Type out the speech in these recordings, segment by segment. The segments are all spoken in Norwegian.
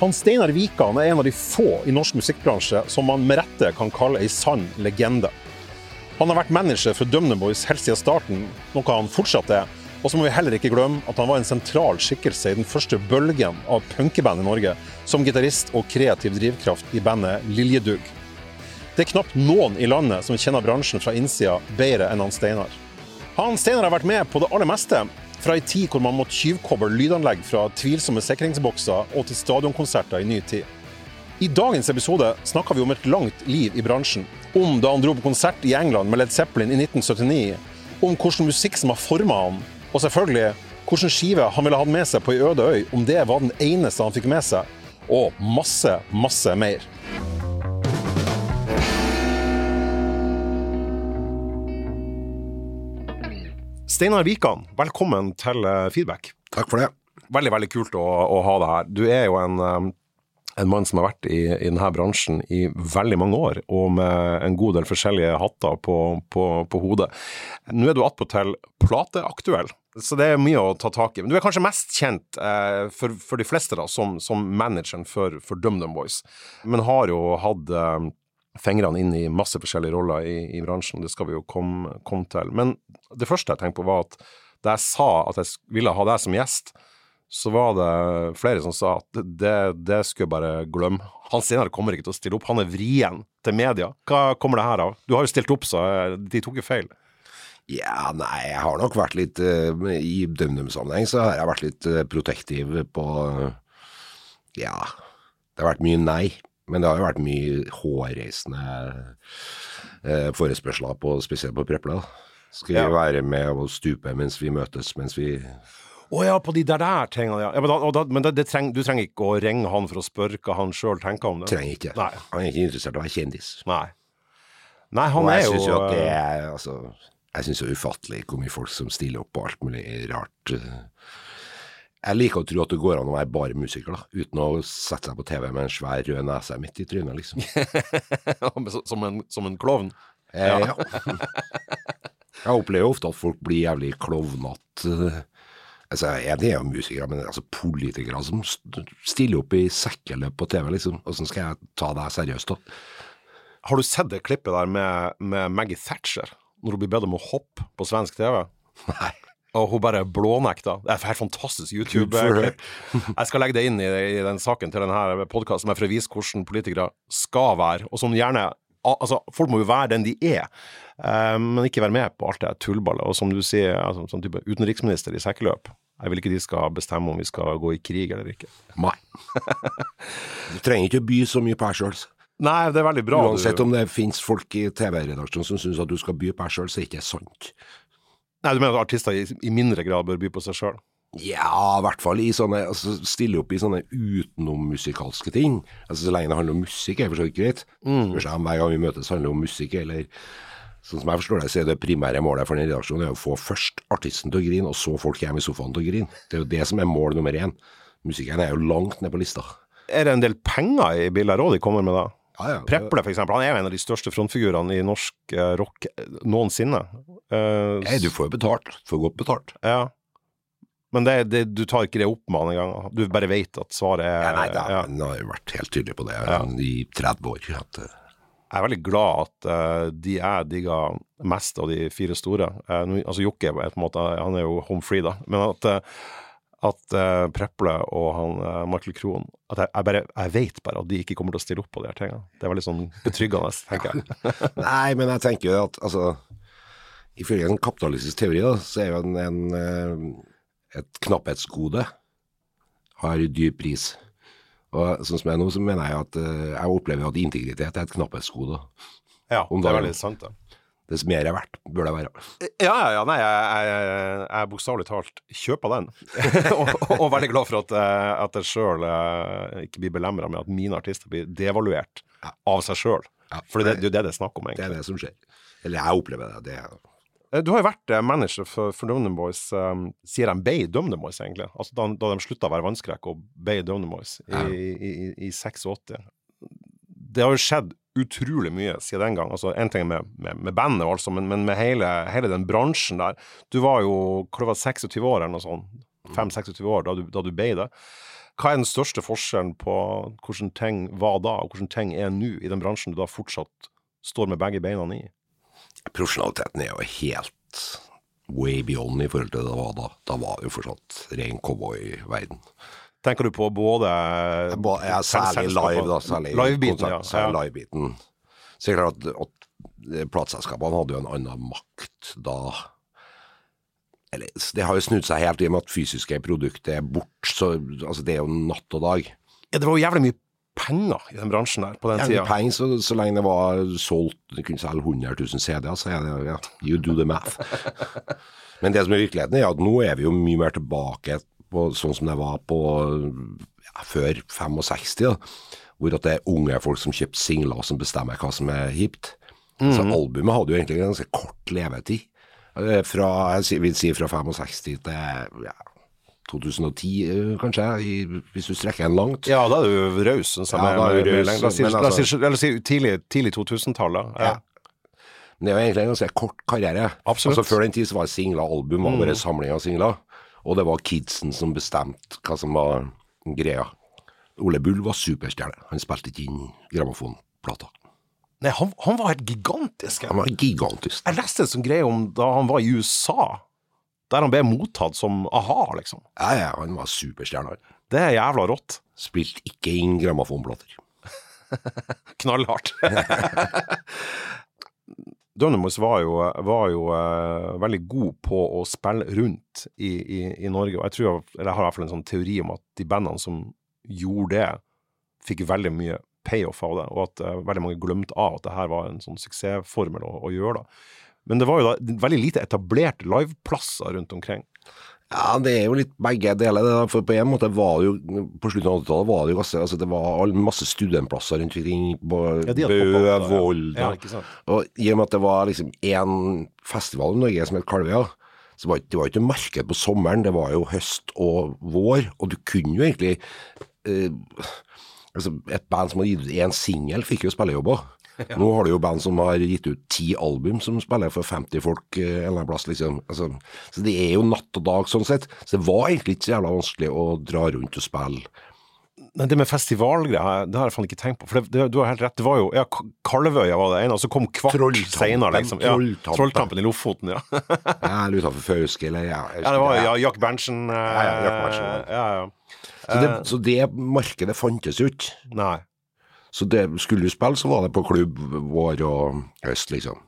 Han Steinar Wikan er en av de få i norsk musikkbransje som man med rette kan kalle ei sann legende. Han har vært manager for Dumne Boys helt siden starten, noe han fortsatt er. Og så må vi heller ikke glemme at han var en sentral skikkelse i den første bølgen av punkeband i Norge, som gitarist og kreativ drivkraft i bandet Liljedugg. Det er knapt noen i landet som kjenner bransjen fra innsida bedre enn han Steinar. Han Steinar har vært med på det aller meste, fra ei tid hvor man måtte tyvkoble lydanlegg fra tvilsomme sikringsbokser og til stadionkonserter i ny tid. I dagens episode snakker vi om et langt liv i bransjen. Om da han dro på konsert i England med Led Zeppelin i 1979. Om hvordan musikk som har forma han. Og selvfølgelig hvilken skive han ville hatt med seg på ei øde øy, om det var den eneste han fikk med seg. Og masse, masse mer. Steinar Wikan, velkommen til eh, Feedback. Takk for det. Veldig veldig kult å, å ha deg her. Du er jo en, um, en mann som har vært i, i denne bransjen i veldig mange år, og med en god del forskjellige hatter på, på, på hodet. Nå er du attpåtil plateaktuell, så det er mye å ta tak i. Men du er kanskje mest kjent eh, for, for, de fleste da, som, som manageren for, for DumDum Boys, men har jo hatt eh, fingrene inn i masse forskjellige roller i, i bransjen. Det skal vi jo komme, komme, til. Men det første jeg tenkte på, var at da jeg sa at jeg ville ha deg som gjest, så var det flere som sa at det, det skulle jeg bare glemme. Han senere kommer ikke til å stille opp. Han er vrien til media. Hva kommer det her av? Du har jo stilt opp, så de tok jo feil. Ja, nei, jeg har nok vært litt uh, I DumDum-sammenheng så har jeg vært litt uh, protektiv på Ja, det har vært mye nei. Men det har jo vært mye hårreisende eh, forespørsler, på, spesielt på Prepla. Skal vi ja. være med og stupe mens vi møtes, mens vi å oh, ja, på de der, der tingene, ja. ja men, da, men det treng, du trenger ikke å ringe han for å spørre hva han sjøl tenker om det? Trenger ikke. Nei. Han er ikke interessert i å være kjendis. Nei. Nei, han og er jo jo at det er, altså, Jeg syns det er ufattelig hvor mye folk som stiller opp på alt mulig rart. Jeg liker å tro at det går an å være bare musiker, da, uten å sette seg på TV med en svær rød nese midt i trynet, liksom. som, en, som en klovn? Eh, ja. jeg opplever ofte at folk blir jævlig klovnete. Altså, jeg er jo musikere, men altså politikere som stiller opp i sekkeløp på TV, liksom. Åssen skal jeg ta deg seriøst, da? Har du sett det klippet der med, med Maggie Thatcher, når hun blir bedt om å hoppe på svensk TV? Nei. Og hun bare blånekta. Det er et fantastisk YouTube-klipp. Jeg skal legge det inn i, i den saken til denne podkasten for å vise hvordan politikere skal være, og som gjerne Altså, folk må jo være den de er, men ikke være med på alt det tullballet. Og som du sier, altså, sånn type utenriksminister i sekkeløp. Jeg vil ikke de skal bestemme om vi skal gå i krig eller ikke. Nei. du trenger ikke å by så mye på deg sjøl. Nei, det er veldig bra. Uansett du... om det finnes folk i TV-redaksjonen som syns at du skal by på deg sjøl, så er det ikke sant. Nei, Du mener at artister i, mindre grad bør by på seg sjøl? Ja, i hvert fall i sånne altså, Stille opp i sånne utenommusikalske ting. Altså Så lenge det handler om musikk, er for så vidt greit. Mm. Hver gang vi møtes, handler det om musikk, eller Sånn som jeg forstår det, så er det primære målet for den redaksjonen er å få først artisten til å grine, og så folk hjemme i sofaen til å grine. Det er jo det som er mål nummer én. Musikeren er jo langt ned på lista. Er det en del penger i bildet òg de kommer med da? Ja, ja. Preple, for eksempel, han er jo en av de største frontfigurene i norsk uh, rock noensinne. Uh, Nei, du får jo betalt. Får godt betalt. Ja. Men det, det, du tar ikke det opp med han engang? Du bare vet at svaret er ja, Nei, da, ja. han har jo vært helt tydelig på det ja. i 30 år. At, jeg er veldig glad at uh, de jeg digger mest av de fire store uh, Altså Jokke på en måte, han er jo home free, da. Men at at uh, Preple og han, Michael Krohn at jeg, jeg, bare, jeg vet bare at de ikke kommer til å stille opp på de her tingene. Det er veldig sånn betryggende, tenker jeg. Nei, men jeg tenker jo at altså Ifølge en kapitalistisk teori, da, så er jo en, en, et knapphetsgode har dyp pris. Og sånn som jeg er nå, så mener jeg at jeg opplever at integritet er et knapphetsgode. Ja, det er veldig sant, det dess mer er verdt, bør det være. Ja, ja, ja. Nei, jeg, jeg, jeg bokstavelig talt kjøper den. og, og, veldig glad for at, eh, at jeg sjøl eh, ikke blir belemra med at mine artister blir devaluert av seg sjøl. Ja, for det, det, er jo det det er snakk om, egentlig. Det er det som skjer. Eller jeg opplever det. det er... Eh, du har jo vært manager for, for Dumdum Boys um, sier de Bay Dumdum Boys, egentlig. Altså da, da de slutta å være vannskrekk og Bay Dumdum Boys i, ja. i, i, i 86. Det har jo skjedd utrolig mye siden den gang. Altså, En ting med, med, med bandet, altså, men, men med hele, hele, den bransjen der. Du var jo hva var 26 år eller noe sånt. 5-26 år da du, da du ble det. hva er den største forskjellen på hvordan ting var da, og hvordan ting er nå, i den bransjen du da fortsatt står med begge beina i? Profesjonaliteten er jo helt way beyond i forhold til det det var da. Da var det jo fortsatt ren cowboyverden. Tenker du på både ja, Særlig live, da. Særlig livebiten, ja. Særlig live Så det er klart at, at plateselskapene hadde jo en annen makt da. Eller, det har jo snudd seg helt i og med at fysiske produkter er borte, altså, det er jo natt og dag. Ja, det var jo jævlig mye penger i den bransjen der på den tida. Penger, så, så, lenge det var solgt Du kunne selge 100 000 CD-er, så er det ja, you do the math. Men det som er virkeligheten, er at nå er vi jo mye mer tilbake på sånn som det var på ja, før 65, da, hvor at det er unge folk som kjøper singler som bestemmer hva som er hipt. Mm. Så albumet hadde jo egentlig en ganske kort levetid. Eh, fra, jeg vil si fra 65 til ja, 2010, eh, kanskje, i, hvis du strekker en langt. Ja, da er du raus. Ja, La oss si tidlig, tidlig 2000-tallet. Ja. Men det er jo egentlig en ganske kort karriere. Absolutt. Altså Før den tid så var singler album var bare mm. samling av singler. Og det var kidsen som bestemte hva som var greia. Ole Bull var superstjerne. Han spilte ikke inn grammofonplater. Nei, han, han, var helt gigantisk. Han var gigantisk. Jeg leste en sånn greie om da han var i USA, der han ble mottatt som a-ha, liksom. Ja, ja, han var superstjerne. Det er jævla rått. Spilte ikke inn grammofonplater. Knallhardt. Dønnemois var jo, var jo uh, veldig god på å spille rundt i, i, i Norge, og jeg tror, eller jeg har i hvert fall en sånn teori om at de bandene som gjorde det, fikk veldig mye payoff av det, og at uh, veldig mange glemte av at det her var en sånn suksessformel å, å, gjøre. da. Men det var jo da veldig lite etablerte liveplasser rundt omkring. Ja, det er jo litt begge deler. For på en måte var det jo På slutten av 80-tallet var det jo masse, altså det var masse studentplasser rundt omkring på ja, Bø, Volda. Ja, og i og med at det var liksom én festival i Norge som het Kalvøya, så var det var ikke marked på sommeren, det var jo høst og vår. Og du kunne jo egentlig eh, altså Et band som hadde gitt ut én singel, fikk jo spillejobber. Ja. Nå har du jo band som har gitt ut ti album som spiller for 50 folk eh, en eller annen plass, liksom. Altså, så det er jo natt og dag sånn sett. Så det var egentlig ikke så jævla vanskelig å dra rundt og spille. Nei, det med festivalgreier, det har jeg faen ikke tenkt på. For det, det, du har helt rett, det var jo ja, Kalvøya var det ene, og så kom Kvart seinere, liksom. Ja, Trolltampen i Lofoten, ja. ja, eller utenfor Fauske, eller ja. ja, det var ja, Jack Berntsen. Eh, ja, ja, Jack Berntsen. Ja, ja. Så det, så det markedet fantes jo ikke. Nei. Så det, skulle du spille, så var det på klubb vår og høst, liksom.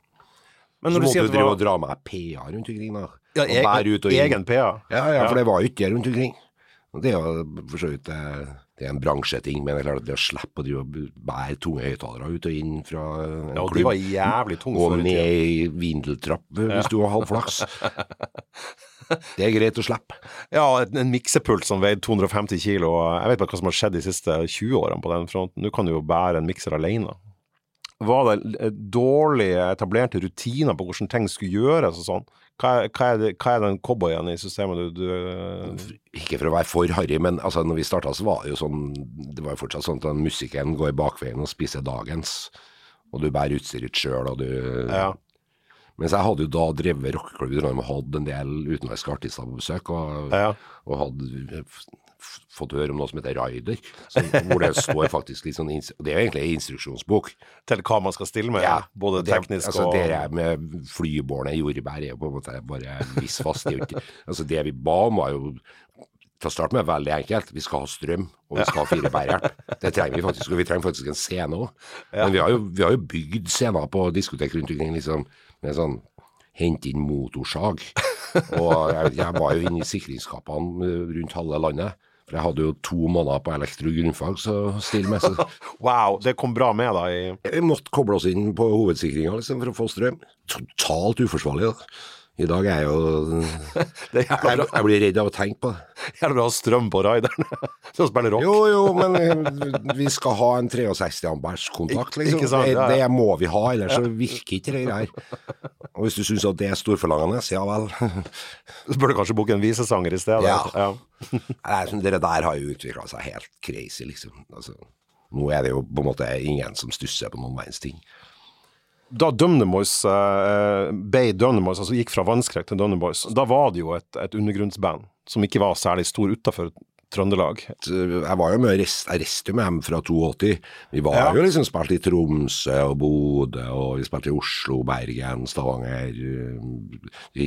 Men når så måtte du drive var... og dra med PA rundt omkring, da. Ja, egen, egen PA? Ja, ja, for det var jo ikke det rundt omkring. Det er jo for så vidt eh, det er en bransjeting, men det er klart at det å slippe å bære tunge høyttalere ut og inn fra en ja, klubb de var jævlig tunge Og ned i vindeltrapp hvis ja. du har halvflaks. Det er greit å slippe. Ja, en, en miksepult som veide 250 kilo. Jeg vet bare hva som har skjedd de siste 20 årene på den fronten. Nå kan du jo bære en mikser alene. Var det dårlig etablerte rutiner på hvordan ting skulle gjøres og sånn? Hva, hva, er det, hva, er den cowboyen i systemet du, du, Ikke for å være for harry, men altså, når vi starta, så var det jo sånn Det var jo fortsatt sånn at den musikken går bakveien og spiser dagens. Og du bærer utstyret sjøl, og du ja. Mens jeg hadde jo da drevet rockeklubb i Trondheim og hadde en del utenlandske artister på besøk, og, ja. og hadde fått høre om noe som heter Rider, som, hvor det står faktisk litt sånn Det er jo egentlig en instruksjonsbok. Til hva man skal stille med, ja, både teknisk altså, og Det med flybårne jordbær er jo på en måte bare viss fast. Det, altså, det vi ba om, var jo til å starte med veldig enkelt. Vi skal ha strøm, og vi skal ha fire bærhjelp. Det trenger vi faktisk, og vi trenger faktisk en scene òg. Men vi har, jo, vi har, jo, bygd scener på diskotek rundt omkring liksom, med sånn hente inn motorsag. Og jeg, jeg var jo inne i sikringskapene rundt halve landet. For jeg hadde jo to måneder på elektro grunnfag så still med. Så. wow, det kom bra med da Vi måtte koble oss inn på hovedsikringa liksom, for å få strøm. Totalt uforsvarlig. da. I dag er jeg jo jeg, jeg, blir redd av å tenke på det. Jævla bra strøm på rideren til å spille rock. Jo, jo, men eh, vi skal ha en 63 ambers kontakt, liksom. Sant, ja, ja. Det må vi ha, ellers så virker ikke det her. Og hvis du syns at det er storforlangende, ja vel. Så burde du kanskje booke en visesanger i stedet. Ja. ja. det der har jo utvikla seg helt crazy, liksom. Altså, nå er det jo på en måte ingen som stusser på noen verdens ting da Dømnemoys, uh, ble Dunnemoys, altså gikk fra Vannskrekk til Dømnemoys, da var det jo et, et undergrunnsband som ikke var særlig stor utafor Trøndelag. Jeg var jo med, jo dem fra 82. Vi var Ja. jo liksom spilt i Tromsø og Bodø, og vi spilte i Oslo, Bergen, Stavanger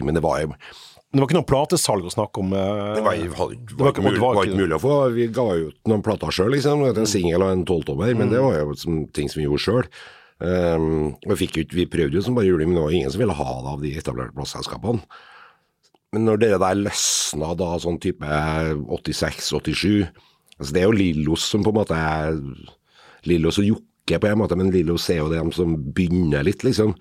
Men det var jo Det var ikke noe platesalg å snakke om? eh, Det var, var, det var ikke- mulig, var ikke- mulig å få. Vi ga ut noen plater sjøl, liksom. En singel og en tolvtommer. Men Mm. det var jo som, ting som vi gjorde sjøl. Um, vi, fikk ut, vi prøvde jo som bare juling, men det var ingen som ville ha det av de etablerte plasselskapene. Men når dere der løsna da sånn type 86-87 altså Det er jo Lillos som på en måte er Lillos og Jokke på en måte, men Lillos er jo dem som begynner litt, liksom.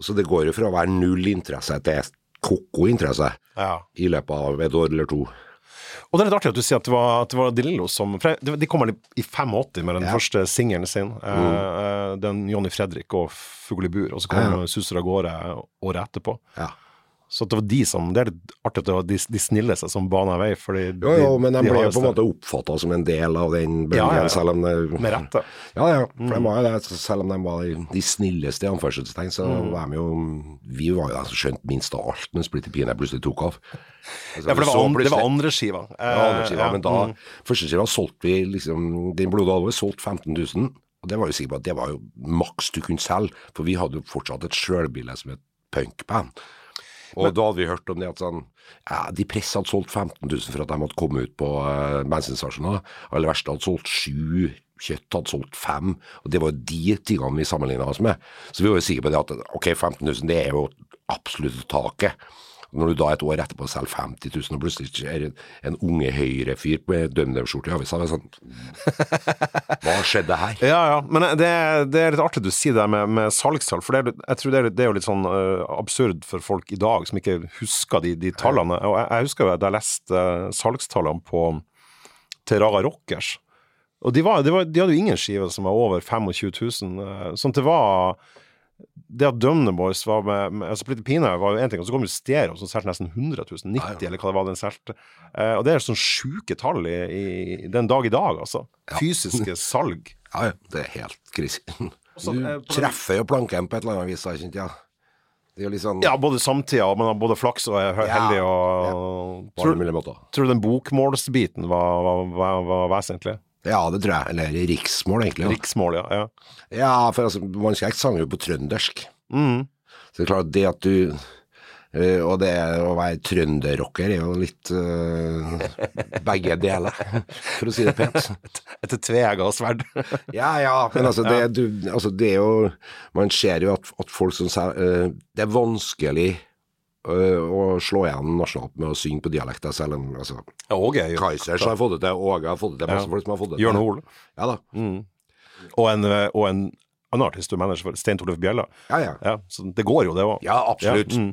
Så det går jo fra å være null interesse til ko-ko interesse Ja. i løpet av et år eller to. Og det er litt artig at du sier at det var, at det var De Lillo som for De kom vel i 85 med den Ja. første singelen sin. Mm. eh, den Johnny Fredrik og Fugl i bur. Og så kommer Ja, Susser av gårde året etterpå. Ja. Så det var de som Det er litt artig at det var de, de snilleste som bana vei. Fordi Jo, jo, men de ble jo på en måte oppfatta som en del av den bølgen, Ja, ja, ja. selv om det Med rette. Ja, ja, for de var. Selv om de var de, de snilleste, i anførselstegn, så Mm. var de jo Vi var jo de som skjønte minst av alt når Splitter Pine plutselig tok av. Altså, Ja, for det var, an, det var andre skiva. Ja, andre skiva, ja, men da mm. Første skiva solgte vi liksom Den blodige alvor solgte 15 000. Og det var jo sikkert på at det var jo maks du kunne selge, for vi hadde jo fortsatt et sjølbilde som et punkband. Og da hadde vi hørt om det at sånn ja, De presset hadde solgt 15 000 for at de hadde kommet ut på uh, bensinstasjoner. Aller verste hadde solgt sju. Kjøtt hadde solgt fem. Og det var jo de tingene vi sammenligna oss med. Så vi var jo sikre på det at ok, 15 000 det er jo absolutt taket. Når du da et år etterpå selger 50 000, og plutselig er en, unge høyrefyr med DumDum-skjorte i avisa, sånn Hva skjedde her? Ja, ja, men det, det er litt artig du sier det med, med salgstall, for det jeg tror det er, det er jo litt sånn uh, absurd for folk i dag som ikke husker de, de tallene. Og jeg, jeg husker jo at jeg leste uh, salgstallene på til Raga Rockers, og de, var, de, var, de hadde jo ingen skiver som var over 25 000. uh, Sånn det var det at Dumne Boys var med, med altså Pine var jo én ting, og så kom jo Stereo som solgte nesten 100 000, 90 Ja, ja. eller hva det var den solgte. Eh, og det er sånn sjuke tall i, i den dag i dag, altså. Fysiske salg. Ja, ja, det er helt krise. Du eh, den- treffer jo planken på et eller annet vis, har jeg kjent, ja. Ja, både samtida, har både flaks og er Ja, heldig. Og, tror, mulige måter. tror du den bokmålsbiten var, var, var, var vesentlig? Ja, det tror jeg. Eller riksmål, egentlig. Da. Riksmål, ja. ja. Ja, for altså, man skal ikke sange på trøndersk. Mm. Så det er klart, det at du Uh, Og det å være trønderrocker er jo litt uh, begge deler, for å si det pent. Etter tveegga sverd. Ja, ja, men altså det, du, altså det er jo Man ser jo at, at folk som sier uh, Det er vanskelig eh, å slå igjen nasjonalt med å synge på dialekter, selv om altså, okay, jo. Kaizers har fått det til, Åge har fått det til, masse Ja. folk som har fått det til. Jørn Hoel. Ja da. Og en, eh, og en annen artist du manager for, Stein Torleif Bjella. Ja, ja. Ja, så det går jo, det òg. Ja, absolutt. mm.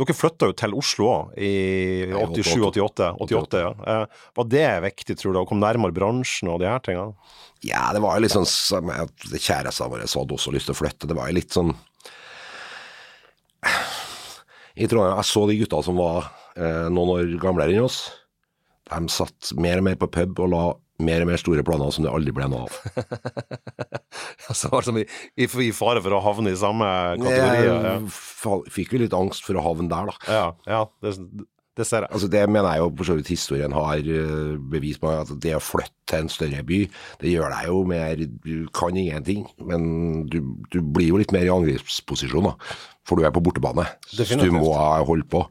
Dere flytta jo til Oslo òg, i 87-88. ja. Eh, Var det viktig, tror du, å komme nærmere bransjen og de her tingene? Ja, det var jo litt sånn som Kjæresten vår hadde også lyst til å flytte. Det var jo litt sånn I Trondheim, jeg så de gutta som var eh, noen år gamlere enn oss. De satt mer og mer på pub og la mer og mer store planer som det aldri ble noe av. Altså, altså i, i, fare for å havne i samme kategori? Ja, fikk jo litt angst for å havne der, da. ja, ja det, jeg. Altså Det mener jeg jo for så vidt historien har eh, bevis på, at det å flytte til en større by, det gjør deg jo mer Du kan ingenting, men du, du blir jo litt mer i angrepsposisjon, da. For du er på bortebane. Så du må holde på.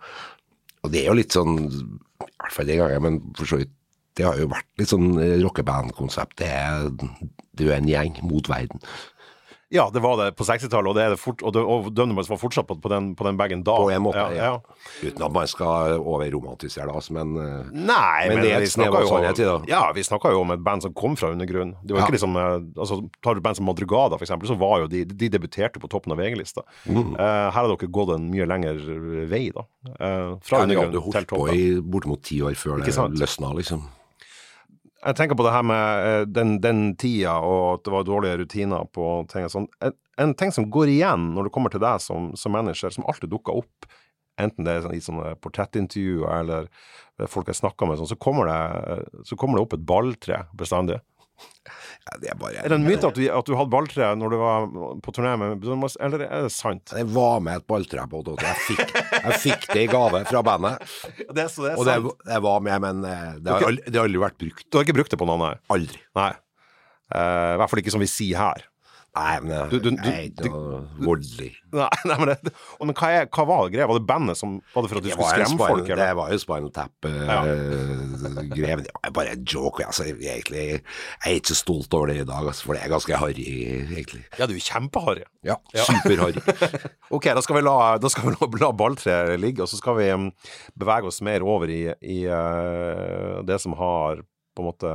Og det er jo litt sånn, i hvert fall den gangen, men for så vidt det har jo vært litt sånn rockeband-konsept. Det er du er en gjeng mot verden. Ja, det var det på 60-tallet, og det er det fort, og, det, og Dønne var fortsatt på, på den, på den bagen da. På en måte, ja. ja. Uten at man skal overromantisere det, altså, men eh, Nei, Men men, det er et vi snev av jo, sannhet i det. ja, vi snakka jo om et band som kom fra undergrunnen. Det var Ja. ikke liksom eh, altså, Tar du band som Madrugada, eksempel, så var jo de De debuterte på toppen av VG-lista. Mm. Uh, her har dere gått en mye lengre vei, da. Uh, fra ja, til toppen. undergrunnen jo til holdt på i bortimot ti år før det løsna, liksom. Jeg tenker på det her med eh, den, den tida, og at det var dårlige rutiner på ting og sånn. En, en ting som går igjen når det kommer til deg som, som manager, som alltid dukker opp, enten det er sånn, i sånne portrettintervjuer eller folk jeg snakker med, sånn, så, kommer det, så kommer det opp et balltre bestandig. Ja, det er bare Er det en myte at du, at du hadde balltre når du var på turné med Eller er det sant? Jeg var med et balltre på Toto. Jeg fikk, jeg fikk det i gave fra bandet. Det er så det er Og det, sant. jeg var med, men eh, det har, aldri, det har aldri vært brukt. Du har ikke brukt det på noen, nei? Aldri. Nei. Eh, I hvert fall ikke som vi sier her. Nei, men jeg, Du- du- du- jeg er ikke noe voldelig. Nei, nei men, det, men hva, er, hva var det greia? Var det bandet som Var det for at du Det skulle skremme folk? det var jo Spinal Tap-grev. det var bare en joke. Altså, egentlig, jeg er ikke så stolt over det i dag, altså, for det er ganske harry, egentlig. Ja, du er kjempeharry. Ja, superharry. Ok, da skal vi la, skal vi la, la balltreet ligge, og så skal vi bevege oss mer over i, i uh, det som har på en måte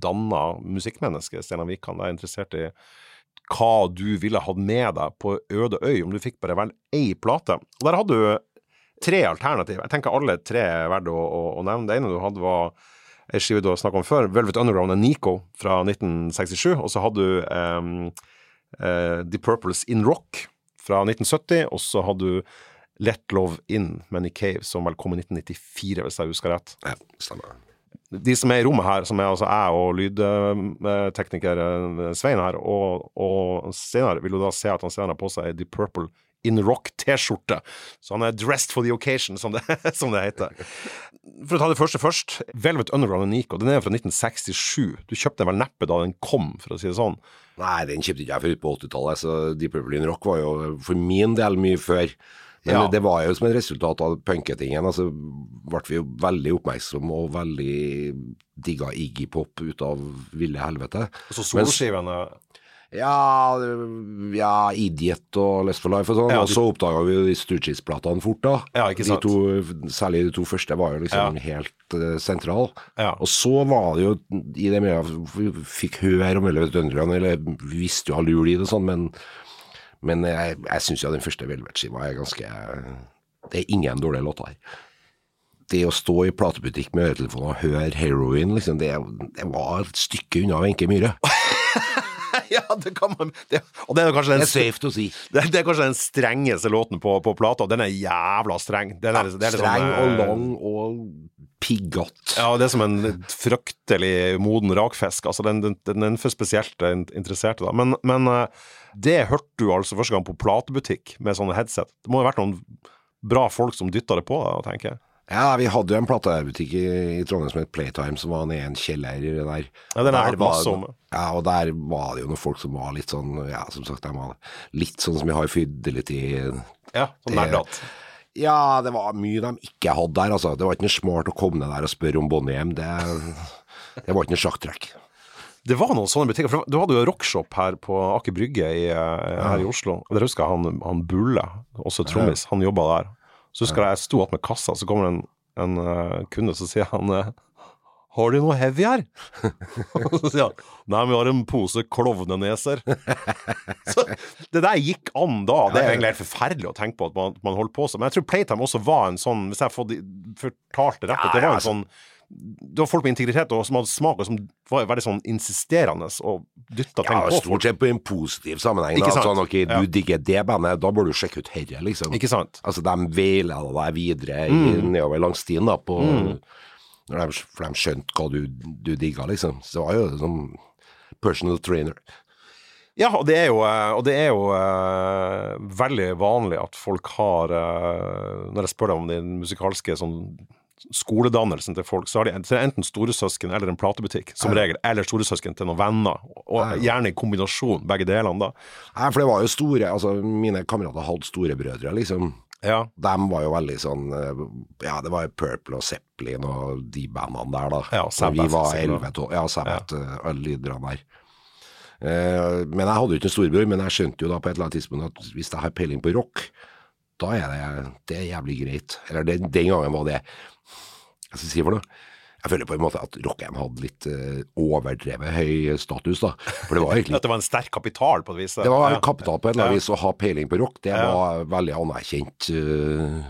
danna musikkmennesket. Steinar Wikan, jeg er interessert i hva du ville hatt med deg på øde øy, om du fikk bare velge ei plate. Og der hadde du tre alternativ. Jeg tenker alle tre er verdt å, å, å nevne. Det ene du hadde var ei skive du har snakka om før, Velvet Underground og Nico fra 1967, og så hadde du um, uh, The Purples In Rock fra 1970, og så hadde du Let Love In Nick Cave, som vel kom i 1994, hvis jeg husker rett. Ja, stemmer. De som er i rommet her, som er altså jeg og lydtekniker eh, Svein her, og, og Steinar, vil jo da se at han Steinar har på seg The Purple In Rock-T-skjorte. Så han er dressed for the occasion, som det, som det heter. For å ta det første først. Velvet Underground Nico, den er fra 1967. Du kjøpte den vel neppe da den kom, for å si det sånn. Nei, den kjøpte ikke jeg før på 80-tallet, så Deep Purple in Rock var jo for min del mye før. Men Ja. det var jo som et resultat av punketingen. Altså ble vi jo veldig oppmerksomme og veldig digga Iggy Pop ut av ville helvete. Så soloskivene Ja, ja, Idiot og Less for Life og sånn. Ja, og så oppdaga vi jo de Stooges-platene fort, da. Ja, ikke sant. De to, særlig de to første var jo liksom helt uh, sentral. Ja. Og så var det jo i det med at vi fikk høre om Velvet Underground, eller vi visste jo halv jul i det og sånn, men, men jeg, jeg syns jo den første Velvet-skiva er ganske Det er ingen dårlige låter her. Det å stå i platebutikk med øretelefon og høre Heroin, liksom, det, det var et stykke unna Wenche Myhre. ja, det kan man det, Og det er kanskje den, safe to see. det, det er kanskje den strengeste låten på, på plata. Den er jævla streng. Den er, det er liksom, Streng sånn, og lang og piggete. Ja, det er som en fryktelig moden rakfisk. Altså, den, den, den er for spesielt interesserte, da. Men, men eh, det hørte du altså første gang på platebutikk med sånne headset. Det må ha vært noen bra folk som dytta det på da, tenker jeg. Ja, vi hadde jo en platebutikk i, i Trondheim som het Playtime, som var nede i en kjeller der. Ja, den har Der masse om. Ja, og der var det jo noen folk som var litt sånn, ja, som sagt, de var litt sånn som vi har i Fidelity. Ja, sånn Det- nerdete. Ja, det var mye de ikke hadde der, altså. Det var ikke noe smart å komme ned der og spørre om Bonnehjem. Det, det var ikke noe sjakktrekk. Det var noen sånne butikker. For du hadde jo rockshop her på Aker Brygge i, eh, her i Oslo. Der husker jeg han, han Bulle, også trommis, han jobba der. Så husker jeg jeg sto opp med kassa, så kommer det en, en uh, kunde, så sier han eh, har de noe heavy her? Og så sier han nei, vi har en pose klovneneser. så det der gikk an da. Det er egentlig helt forferdelig å tenke på at man, man holdt på sånn. Men jeg tror Playtime også var en sånn, hvis jeg får fortalt det rett, at det var en altså. sånn det var folk med integritet og som hadde smak, og som var veldig sånn insisterende og dytta ting Ja, på Ja, stort sett på en positiv sammenheng. Ikke Da. sant? Sånn, ok, Ja. du digger det bandet, da bør du sjekke ut herre, liksom. Ikke sant? Altså, de veileda deg videre i, Mm. nedover langs stien, da, på, når de, for de skjønte hva du, du digga, liksom. Så det var jo som personal trainer. Ja, og det er jo, eh, og det er jo uh, veldig vanlig at folk har uh, Når jeg spør dem om din musikalske sånn skoledannelsen til folk, så har de enten storesøsken eller en platebutikk, som regel. Eller storesøsken til noen venner. Og gjerne i kombinasjon, begge delene, da. Nei, for det var jo store Altså, mine kamerater hadde storebrødre, liksom. Ja. De var jo veldig sånn eh, Ja, det var jo Purple og Zeppelin og de bandene der, da. Ja, Sabbath, Vi var sikkert. 11-12. Ja, Sabbath, ja. alle de der. Eh, men jeg hadde jo ikke en storebror, men jeg skjønte jo da på et eller annet tidspunkt at hvis jeg har peiling på rock, da er det, det er jævlig greit. Eller den, den gangen var det Jeg skal si for noe? Jeg føler på en måte at Rockheim hadde litt uh, overdrevet høy status, da. For det var egentlig At det var en sterk kapital, på et vis. det var ja. kapital på et eller Ja. vis å ha peiling på rock. Det Ja. var veldig anerkjent. Uh,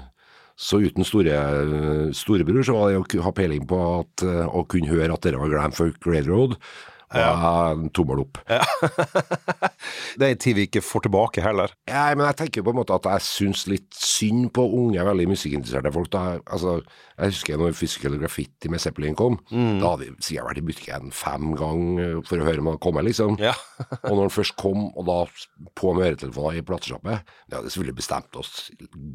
Så uten store, storebror så var det å ha peiling på at, eh, å kunne høre at det var Glam Folk Railroad, Og jeg tommel opp. Det er en tid vi ikke får tilbake heller. Nei, men jeg tenker på en måte at jeg syns litt synd på unge, veldig musikkinteresserte folk. Da, altså, jeg husker når Physical Graffiti med Zeppelin kom. Da hadde vi sikkert vært i butikken fem ganger for å høre om han kom, liksom. Ja. og når han først kom, og da på med øretelefoner i platesjappe Vi hadde selvfølgelig bestemt oss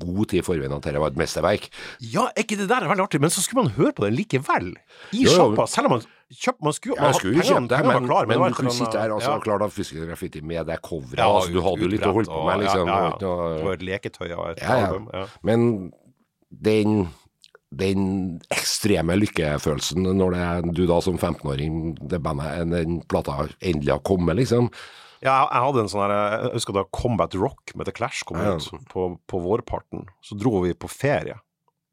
god tid i forveien at dette var et mesterverk. Ja, er ikke det der veldig artig? Men så skulle man høre på den likevel. I Jo, jo. sjappa, selv om man kjøpte Man skulle, Jeg skulle jo kjøpt det, men, klar, men, men du kunne sitte her og altså, ja. klart å fiske Graffiti med det coveret. Ja, altså, du hadde jo litt å holde på med, liksom. Ja, ja, Det var et leketøy av et Ja, ja. album. Ja. Men den, den ekstreme lykkefølelsen når det er du da som 15-åring, det bandet, den plata endelig har kommet, liksom. Ja, jeg hadde en sånn her Jeg husker da Combat Rock med The Clash kom Ja. ut på, på vårparten. Så dro vi på ferie.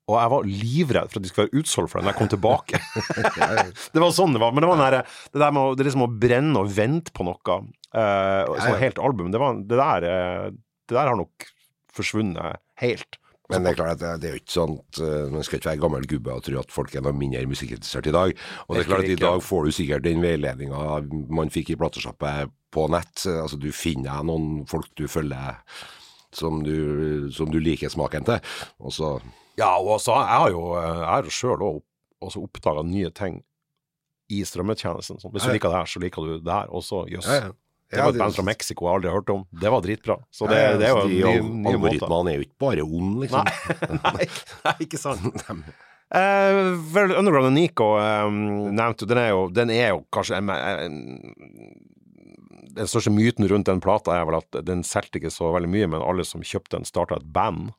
Og jeg var livredd for at de skulle være utsolgt for den da jeg kom tilbake. det var sånn det var. Men det var den det der med å, det liksom å brenne og vente på noe. Uh, ja. helt album. Det, var, det, der, eh, det der har nok forsvunnet helt. Men det er klart at det, er jo ikke sånn uh, Man skal ikke være gammel gubbe og tro at folk er noe mindre musikkinteressert i dag. Og det er klart at i dag får du sikkert den veiledninga man fikk i platesjappe på nett. Altså Du finner noen folk du følger som du, som du liker smaken til. Og så Ja, og altså, jeg har jo, jeg har sjøl òg oppdaga nye ting i strømmetjenesten. Sånn. Hvis du liker det her, så liker du det her også. Jøss. Ja. Det var et band fra Mexico jeg aldri har hørt om. Det var dritbra. Så det, Ja, ja, det er jo de nye, nye. Algoritmene er jo ikke bare onde, liksom. Nei, nei, nei, ikke sant. Uh, vel, Underground og Nico um, nevnte den er jo, den er jo kanskje en, en, Den største myten rundt den plata er vel at den solgte ikke så veldig mye, men alle som kjøpte den, starta et band.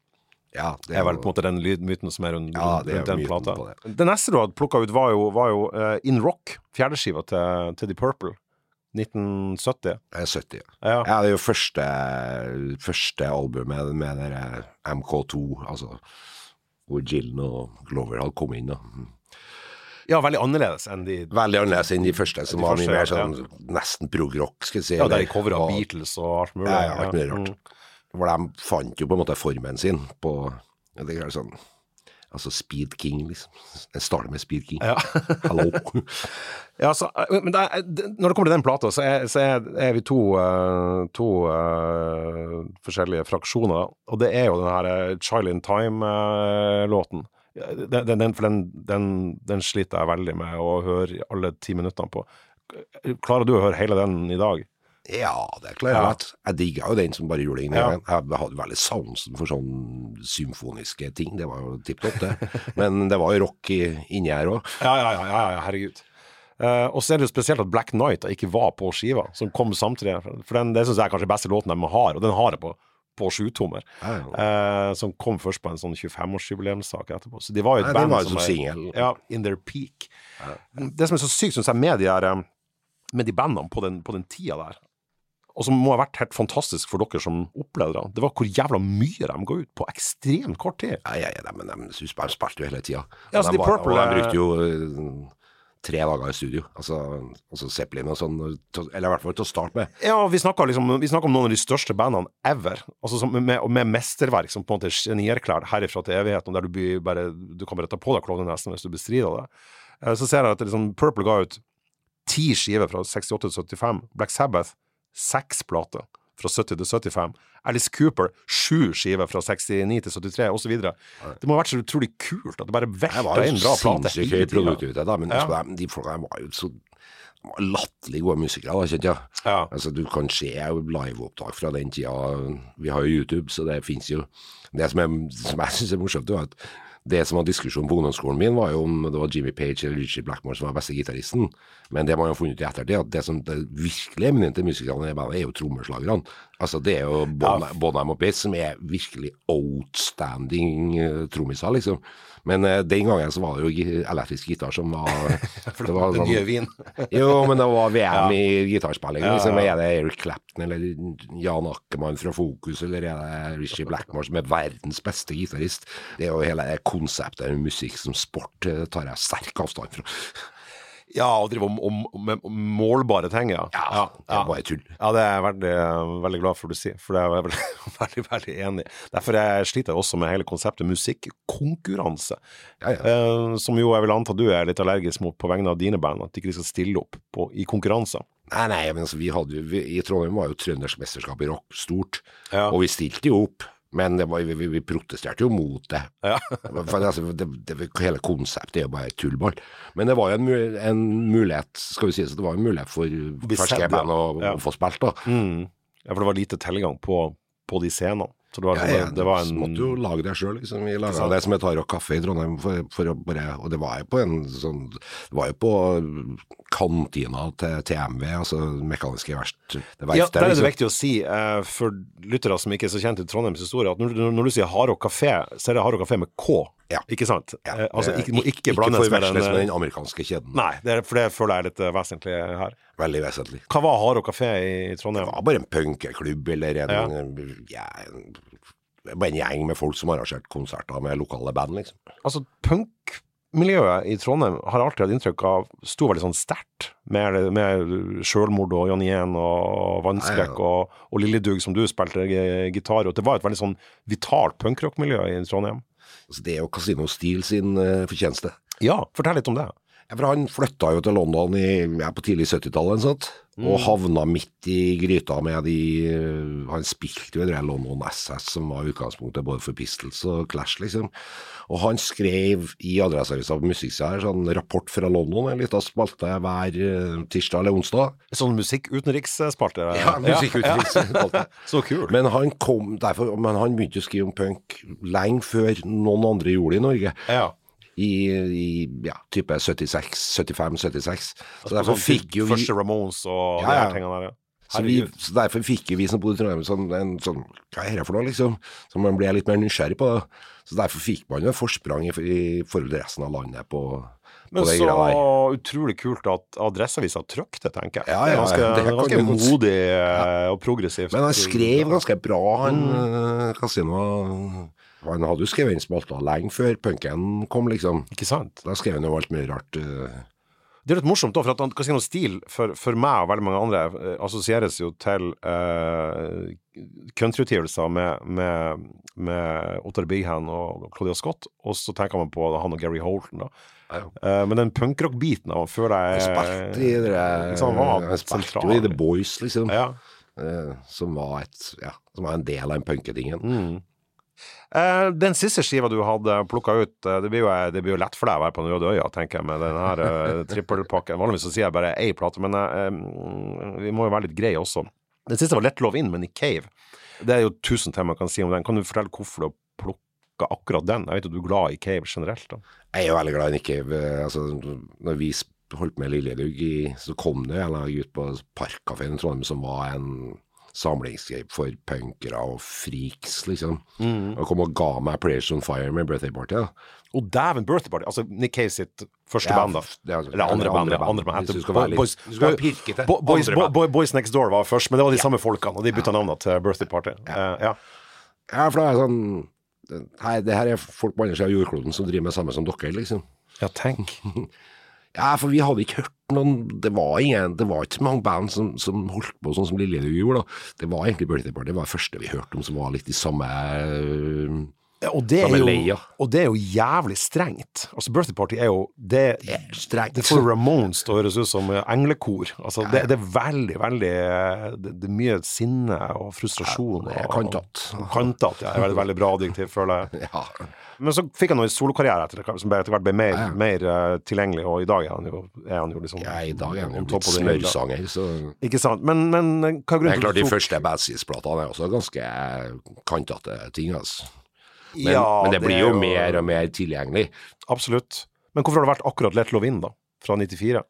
Ja, Det er vel på en måte den lydmyten som er rundt, Ja, det er rundt den plata. det. Det neste du hadde plukka ut, var jo, var jo uh, In Rock, fjerdeskiva til, til The Purple. 1970. Er 70. Ja. Ja, det er jo første, første albumet med den der MK2, altså hvor Gillen og Glover hadde kommet inn. da. ja, veldig annerledes enn de Veldig annerledes enn de første, som De var mye mer mer ja, sånn nesten prog-rock, skal jeg si. Ja, der de covra Beatles og alt mulig. Ja, ja, alt mulig rart. Mm. Hvor de fant jo på en måte formen sin på det er sånn Altså Speed King, liksom. Jeg starter med Speed King. Ja. Hallo. Ja, så, men det er, når det kommer til den plata, så er, så er, vi to, eh, to uh, forskjellige fraksjoner. Og det er jo den her eh, Child in Time-låten. Den, den, den, for den, den, den sliter jeg veldig med å høre alle ti minuttene på. Klarer du å høre hele den i dag? Ja, det klarer jeg Ja. Jeg digga jo den som bare gjorde det Ja. Jeg hadde veldig sansen for sånn symfoniske ting. Det var jo tipp topp, det. Men det var jo rock i, inni her òg. Ja, ja, ja, ja, ja herregud. Uh, og så er det jo spesielt at Black Night ikke var på skiva, som kom samtidig. For den, det syns jeg er kanskje beste låten de har, og den har jeg på, på sjutommer. Eh, som kom først på en sånn 25-årsjubileumssak etterpå. Så de var jo et Nei, band som var er ja, in their peak. Det som er så sykt, syns jeg, med de, her, eh, med de bandene på den, på den tida der, og som må ha vært helt fantastisk for dere som opplevde det, det var hvor jævla mye de ga ut på ekstremt kort tid. Ja, ja, ja, de, men de, de spilte jo hele tida. Ja, altså, de, de Purple og de brukte jo eh, tre dager i studio. Altså, altså Zeppelin og sånn. Eller i hvert fall til å starte med. Ja, vi snakker liksom, vi snakker om noen av de største bandene ever. Altså som, med, med mesterverk som på en måte er genierklært herifra til evigheten, der du, bare, du kan bare ta på deg klovnenesten hvis du bestrider det. Eh, Så ser jeg at liksom, Purple ga ut ti skiver fra 68 til 75. Black Sabbath seks plater fra 70 til 75. Alice Cooper sju skiver fra 69 til 73, osv. Det må ha vært så utrolig kult at det bare velta inn bra plater hele tida. da. Men Ja. altså, de, folka var jo så latterlig gode musikere, da, kjente jeg. Ja. Altså, du kan se liveopptak fra den tida. Vi har jo YouTube, så det fins jo. Det som, er, som jeg syns er morsomt, er at det som var diskusjonen på ungdomsskolen min, var jo om det var Jimmy Page eller Richie Blackmore som var beste gitaristen. Men det man har funnet ut i ettertid, at det som det virkelig eminente musikerne i bandet, er jo trommeslagerne. Altså, det er jo Bonham Bonham og Bates som er virkelig outstanding uh, trommiser, liksom. Men eh, den gangen så var det jo elektrisk gitar som var det var Den sånn- nye vin. jo, men det var VM i gitarspilling. Liksom. Er det Eric Clapton eller Jan Ackermann fra Fokus, eller er det Richie Blackmore som er verdens beste gitarist? Det er jo hele konseptet med musikk som sport eh, tar jeg sterk avstand fra. Ja, å drive med målbare ting, ja. Ja, det er bare tull. Ja, det er jeg veldig, veldig glad for du sier, for det er jeg veldig, veldig, veldig enig i. Derfor jeg sliter jeg også med hele konseptet musikkonkurranse, Ja, ja. eh, som jo jeg vil anta du er litt allergisk mot på vegne av dine band, at de ikke skal stille opp på, i konkurranser. Nei, nei, men altså, vi hadde jo, i Trondheim var jo Trønders mesterskap i rock stort, Ja. og vi stilte jo opp. Men det var, vi, vi, protesterte jo mot det. Ja. For, altså, det, det. Hele konseptet er jo bare tullball. Men det var jo en, en mulighet skal vi si, så det var en mulighet for ferske band å, ja. å få spilt. da. Mm. ja, for det var lite tilgang på, på de scenene. Så det var, Ja, ja, det var en måtte jo lage det sjøl. Liksom. Vi laga det som heter Harok kaffe i Trondheim, for, for å bare, og det var jo på en sånn Det var jo på kantina til TMV, altså Mekaniske verst. Det Ja, der er det liksom. viktig å si, uh, for lyttere som ikke er så kjent i Trondheims historie, at når, når du sier Hardrock kafé, så er det Hardrock kafé med K, Ja. ikke sant? Ja, Eh, altså, ikke, må ikke blandes med med den amerikanske kjeden. Nei, det er, for det føler jeg er litt eh, vesentlig her. Veldig vesentlig. Hva var Haro kafé i Trondheim? Det var bare en punkeklubb eller en, ja. en, bare en gjeng med folk som arrangerte konserter med lokale band, liksom. Altså, punkmiljøet i Trondheim har alltid hatt inntrykk av sto veldig sånn sterkt, med, med sjølmord og Jan Yen og Vannskrekk Ja, ja. og, og Lilledug som du spilte gitar, i. det var et veldig sånn vitalt punkrockmiljø i Trondheim. Altså, det er jo Casino Steel sin uh, fortjeneste. Ja, fortell litt om det. Ja, for han flytta jo til London i, ja, på tidlig 70-tallet, Mm. og havna midt i gryta med de Han spilte jo i det London SS, som var utgangspunktet både for Pistols og Clash, liksom. Og han skrev i Adresseavisa på en sånn rapport fra London, en liten spalte hver eh, tirsdag eller onsdag. Sånn musikkutenriksspalte? Ja, musikkutviklingsspalte. Så kul. Men han kom derfor, men han begynte å skrive om punk lenge før noen andre gjorde det i Norge. ja. I, i ja, type 76, 75, 76. Så derfor Sånn fikk jo vi Første Ramones og Ja, de her tingene der. ja. så, vi, så derfor fikk vi som bodde i Trondheim sånn, en sånn Hva er det for noe, liksom? Så man ble litt mer nysgjerrig på det. Så derfor fikk man jo et forsprang i, i forhold til resten av landet på, på Men så utrolig kult at Adresseavisa det, tenker jeg. Ja, ja, ganske, det er ganske du modig ja. og progressivt. Men han skrev ganske bra, han Mm. eh, Casino. Han hadde jo skrevet inn spalter lenge før punken kom, liksom. Ikke sant? Da skrev han jo alt mye rart. eh. Det er litt morsomt, da, for at Casino Steel for, for meg og veldig mange andre eh, assosieres jo til uh, countryutgivelser med, med, med Ottar Bighan og Claudia Scott, og så tenker man på han og Gary Holton, da. Ja, ja. Eh, men den punkrock-biten av han føler jeg spilte i det liksom, han var Han spilte jo i The Boys, liksom. Ja. Uh, Som var et Ja, som var en del av den punketingen. Mm. Eh, den siste skiva du hadde plukka ut, eh, det blir, jo, det blir jo lett for deg å være på den røde øya, tenker jeg, med den her eh, trippelpakken. Vanligvis så sier jeg bare ei plate, men eh, vi må jo være litt greie også. Den siste var Let Love In med Nick Cave. Det er jo tusen ting man kan si om den. Kan du fortelle hvorfor du har plukka akkurat den? Jeg vet at du er glad i Cave generelt. da. Jeg er jo veldig glad i Cave. eh, Altså, når vi holdt med Lilledugg, i- så kom det en eller ut på Parkkafeen i Trondheim som var en samlingsgreie for punkere og freaks, liksom. Og kom og ga meg Players on Fire med Birthday Party. da. Og dæven, Birthday Party! Altså Nick Cave sitt første Ja, band, da. Ja, er- Eller andre andre band. andre ja, Andre band, hvis du skal være litt- Boys, skal være pirkete. Bo- Boys, Bo- Boys Next Door var først, men det var de samme folkene, og de bytta navn til Birthday Party. Ja. Ja, for det er sånn Hei, det her er folk på andre siden av jordkloden som driver med samme som dere, liksom. ja, tenk. Ja, for vi hadde ikke hørt noen Det var ingen, det var ikke så mange band som, som holdt på sånn som Lillehaug gjorde. da. Det var egentlig Birthday Party. Det var det første vi hørte om som var litt i samme øh, Ja, og, det er jo, og det er jo jævlig strengt. Altså, Birthday Party er jo Det, strengt. det får Ramones til å høres ut som eh, englekor. Altså, det, det er veldig, veldig eh, Det, det er mye sinne og frustrasjon. Ja, er kantete. Kantete, ja. Er veldig, veldig bra adjektiv, føler jeg. Ja. Men så fikk han jo en solokarriere etter hvert, som etter hvert ble mer, mer uh, tilgjengelig, og i dag er han jo, er han jo liksom ja, i dag er han jo blitt smørsanger, så Ikke sant. Men, men hva er Det grunnen er klart, de du tok- første Bad Seeds-platene er også ganske kantete ting, altså. Men, Ja, men det det blir jo jo- mer og mer tilgjengelig. Absolutt. Men hvorfor har det vært akkurat Let Love In, da? Fra 94?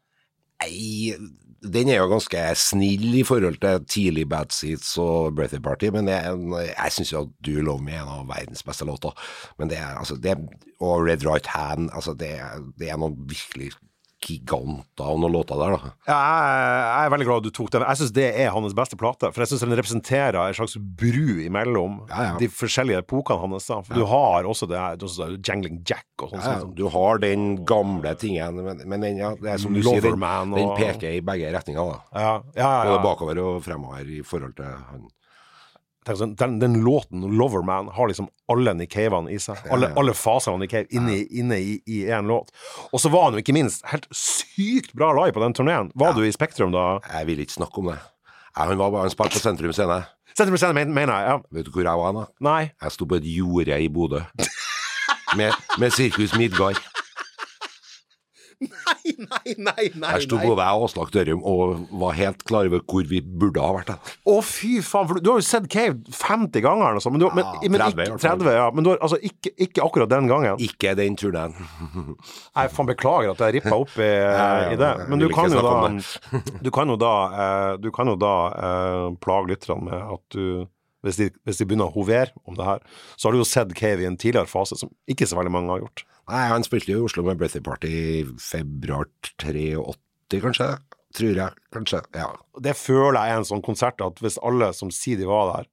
Nei, den er jo ganske snill i forhold til tidlig Bad Seats og Birthday Party, men jeg, jeg syns jo at Do You Love Me er en av verdens beste låter. Men det er altså det, Og Red Right Hand, altså det, det er noen virkelig giganter av noen låter der, da. Ja, jeg, jeg er veldig glad du tok den. Jeg syns det er hans beste plate. For jeg syns den representerer en slags bru imellom Ja, ja. de forskjellige epokene hans. da For du har også det her Jangling Jack og sånn. Sånn. du har den gamle tingen, men, men den, det er som du sier, den, Loverman den peker i begge retninger. da. Ja, ja, ja, Både bakover og fremover i forhold til han. Sånn, Den, den låten, Loverman, har liksom alle Nick Cave-ene i seg. Alle, Ja, ja. alle fasene av Nick Cave inne, inne i, én låt. Og så var han jo ikke minst helt sykt bra live på den turneen. Var du i Spektrum da? Jeg vil ikke snakke om det. Ja, han var han spilte på Sentrum Scene. Sentrum Scene, men- mener jeg. Ja. Vet du hvor jeg var da? Nei. Jeg sto på et jorde i Bodø. Med, med Sirkus Midgard. Nei, nei, nei, nei. Der sto både jeg og Aslak Dørum og var helt klar over hvor vi burde ha vært. da. Å, fy faen, for du, har jo sett Cave 50 ganger altså. men, du, men, Ja, men 30 ikke, 30, ja, men du har altså ikke, ikke akkurat den gangen. Ikke den turneen. Jeg faen beklager at jeg rippa opp i, ja, i det, men du kan da Du kan jo da, eh, du kan jo da uh, plage lytterne med at du hvis de, hvis de begynner å hovere om det her, så har du jo sett Cave i en tidligere fase som ikke så veldig mange har gjort. Nei, Han spilte jo i Oslo med Birthday Party i februar 83, kanskje? Tror jeg. Kanskje. Ja. Det føler jeg er en sånn konsert at hvis alle som sier de var der,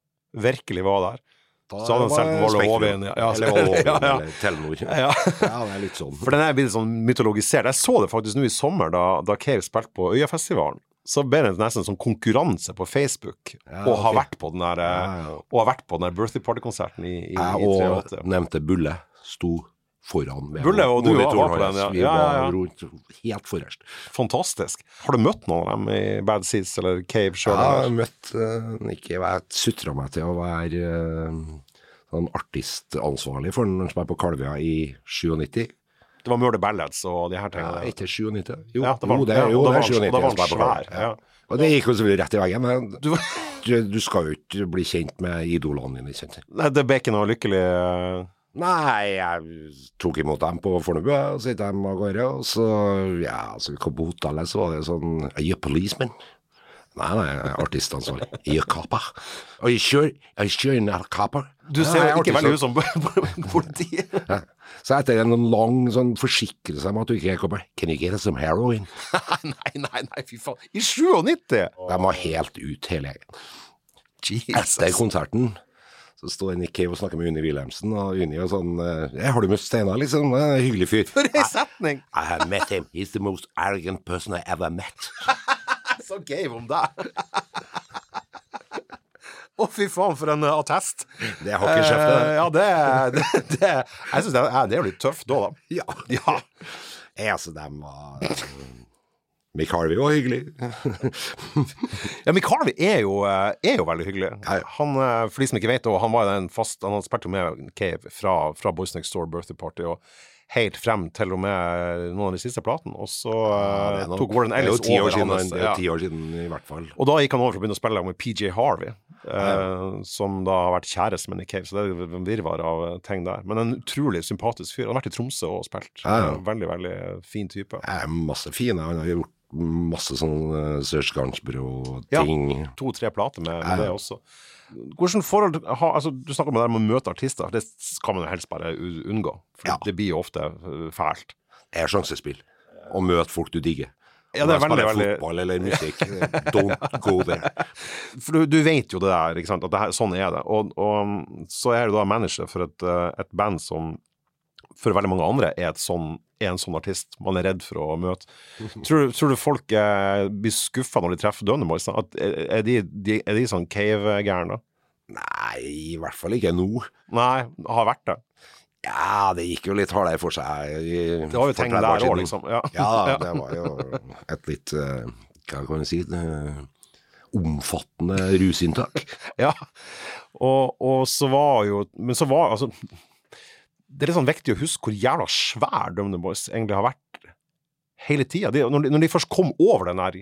virkelig var der, Da Så hadde han solgt Spektrum. Hovin, ja. Ja, Eller ja, ja. eller Telenor. ja. Ja, det er litt sånn. For den er blitt sånn mytologisert. Jeg så det faktisk nå i sommer, da, da Cave spilte på Øyafestivalen. Så ble det nesten en sånn konkurranse på Facebook Ja, å ha ok. vært på den der, og ha vært på den der birthday party-konserten i, i, Jeg i og nevnte Bulle sto foran. med Bulle og du var på den, ja. Vi Ja, ja, ja. var helt forrest. Fantastisk. Har du møtt noen av dem i Bad Seeds eller Cave sjøl? Jeg har møtt uh, ikke Jeg sutra meg til å være eh, sånn artistansvarlig for den som er på Kalvøya i 97. Det var Murder Ballads og de her Ja, tingene. ikke 97. Jo, Ja, det var- jo, det, jo, og det var han- 97 og da var på svær, ja. Og det gikk jo selvfølgelig rett i veggen. Men Du, du, skal jo ikke bli kjent med idolene dine. nei, det ble ikke noe lykkelig eh, Nei, jeg tok imot dem på Fornebu, og så gikk de av gårde. Og så, ja, så vi kom på hotellet, så var det sånn Are you a policeman? Nei, nei, artistansvarlig. Are you a copper? Are you sure, are you sure you're not a copper? Du ser Nei, ikke veldig ut som politiet. Ja. Så etter en lang sånn forsikrelse om at du ikke er copper, can you get us some heroin? nei, nei, nei, fy faen. I 97! De var helt ut hele gjengen. Etter konserten så står Nick Cave og snakker med Unni Wilhelmsen, og Unni og sånn eh, 'Har du møtt Steinar, liksom? En hyggelig fyr'. For ei setning! I have met him. He's the most arrogant person I ever met. Så gave om deg. Å, fy faen, for en eh, attest. Det er hockeykjeft, det. Eh, ja, det, det, det Jeg syns det, er- det er jo litt tøft da, da. Ja. Ja. Jeg, altså, dem var Mick Harvey var hyggelig. Ja, Mick Harvey er jo, eh, er jo veldig hyggelig. Ja, ja. Han, eh, for de som ikke vet, det, han var jo en fast Han hadde spilt med Cave fra, fra Boys Next Door Birthday Party og helt frem til og med noen av de siste platene. Og så ja, tok Warren det er jo Ellis ti år siden, hans ja. ti år siden i hvert fall. Og da gikk han over for å begynne å spille med PJ Harvey, eh, som da har vært kjæreste med Nick Cave. Så det er en virvar av eh, ting der. Men en utrolig sympatisk fyr. Han har vært i Tromsø og spilt. Ja, ja. Eh, Veldig, veldig fin type. Masse fine. Han har gjort masse sånn uh, Serge Garnsbro-ting. Ja, To-tre plater med, med det også. Hvordan forhold ha, altså, Du snakker om det der med å møte artister. Det skal man jo helst bare unngå. For Ja. det blir jo ofte eh, fælt. Det er sjansespill. Å møte folk du digger. Ja, det er veldig, veldig- fotball eller musikk. Don't go there. For du, du vet jo det der, ikke sant? at det her, sånn er det. Og, og så er du da manager for et, eh, et band som for veldig mange andre er, et sånn, en sånn artist man er redd for å møte. Tror, du- tror du folk eh, blir skuffa når de treffer Dønne Boys? da? At, er, de, de, er de sånn cave-gærne? Nei, i hvert fall ikke nå. Nei, har vært det. Ja, det gikk jo litt hardere for seg. i- Det var jo tegn der òg, liksom. Ja. Ja, det var jo et litt eh, Hva kan jeg si eh, Omfattende rusinntak. Ja, og, og så var jo Men så var altså Det er litt sånn viktig å huske hvor jævla svær Dumdum Boys egentlig har vært hele tida. Når, når de først kom over den der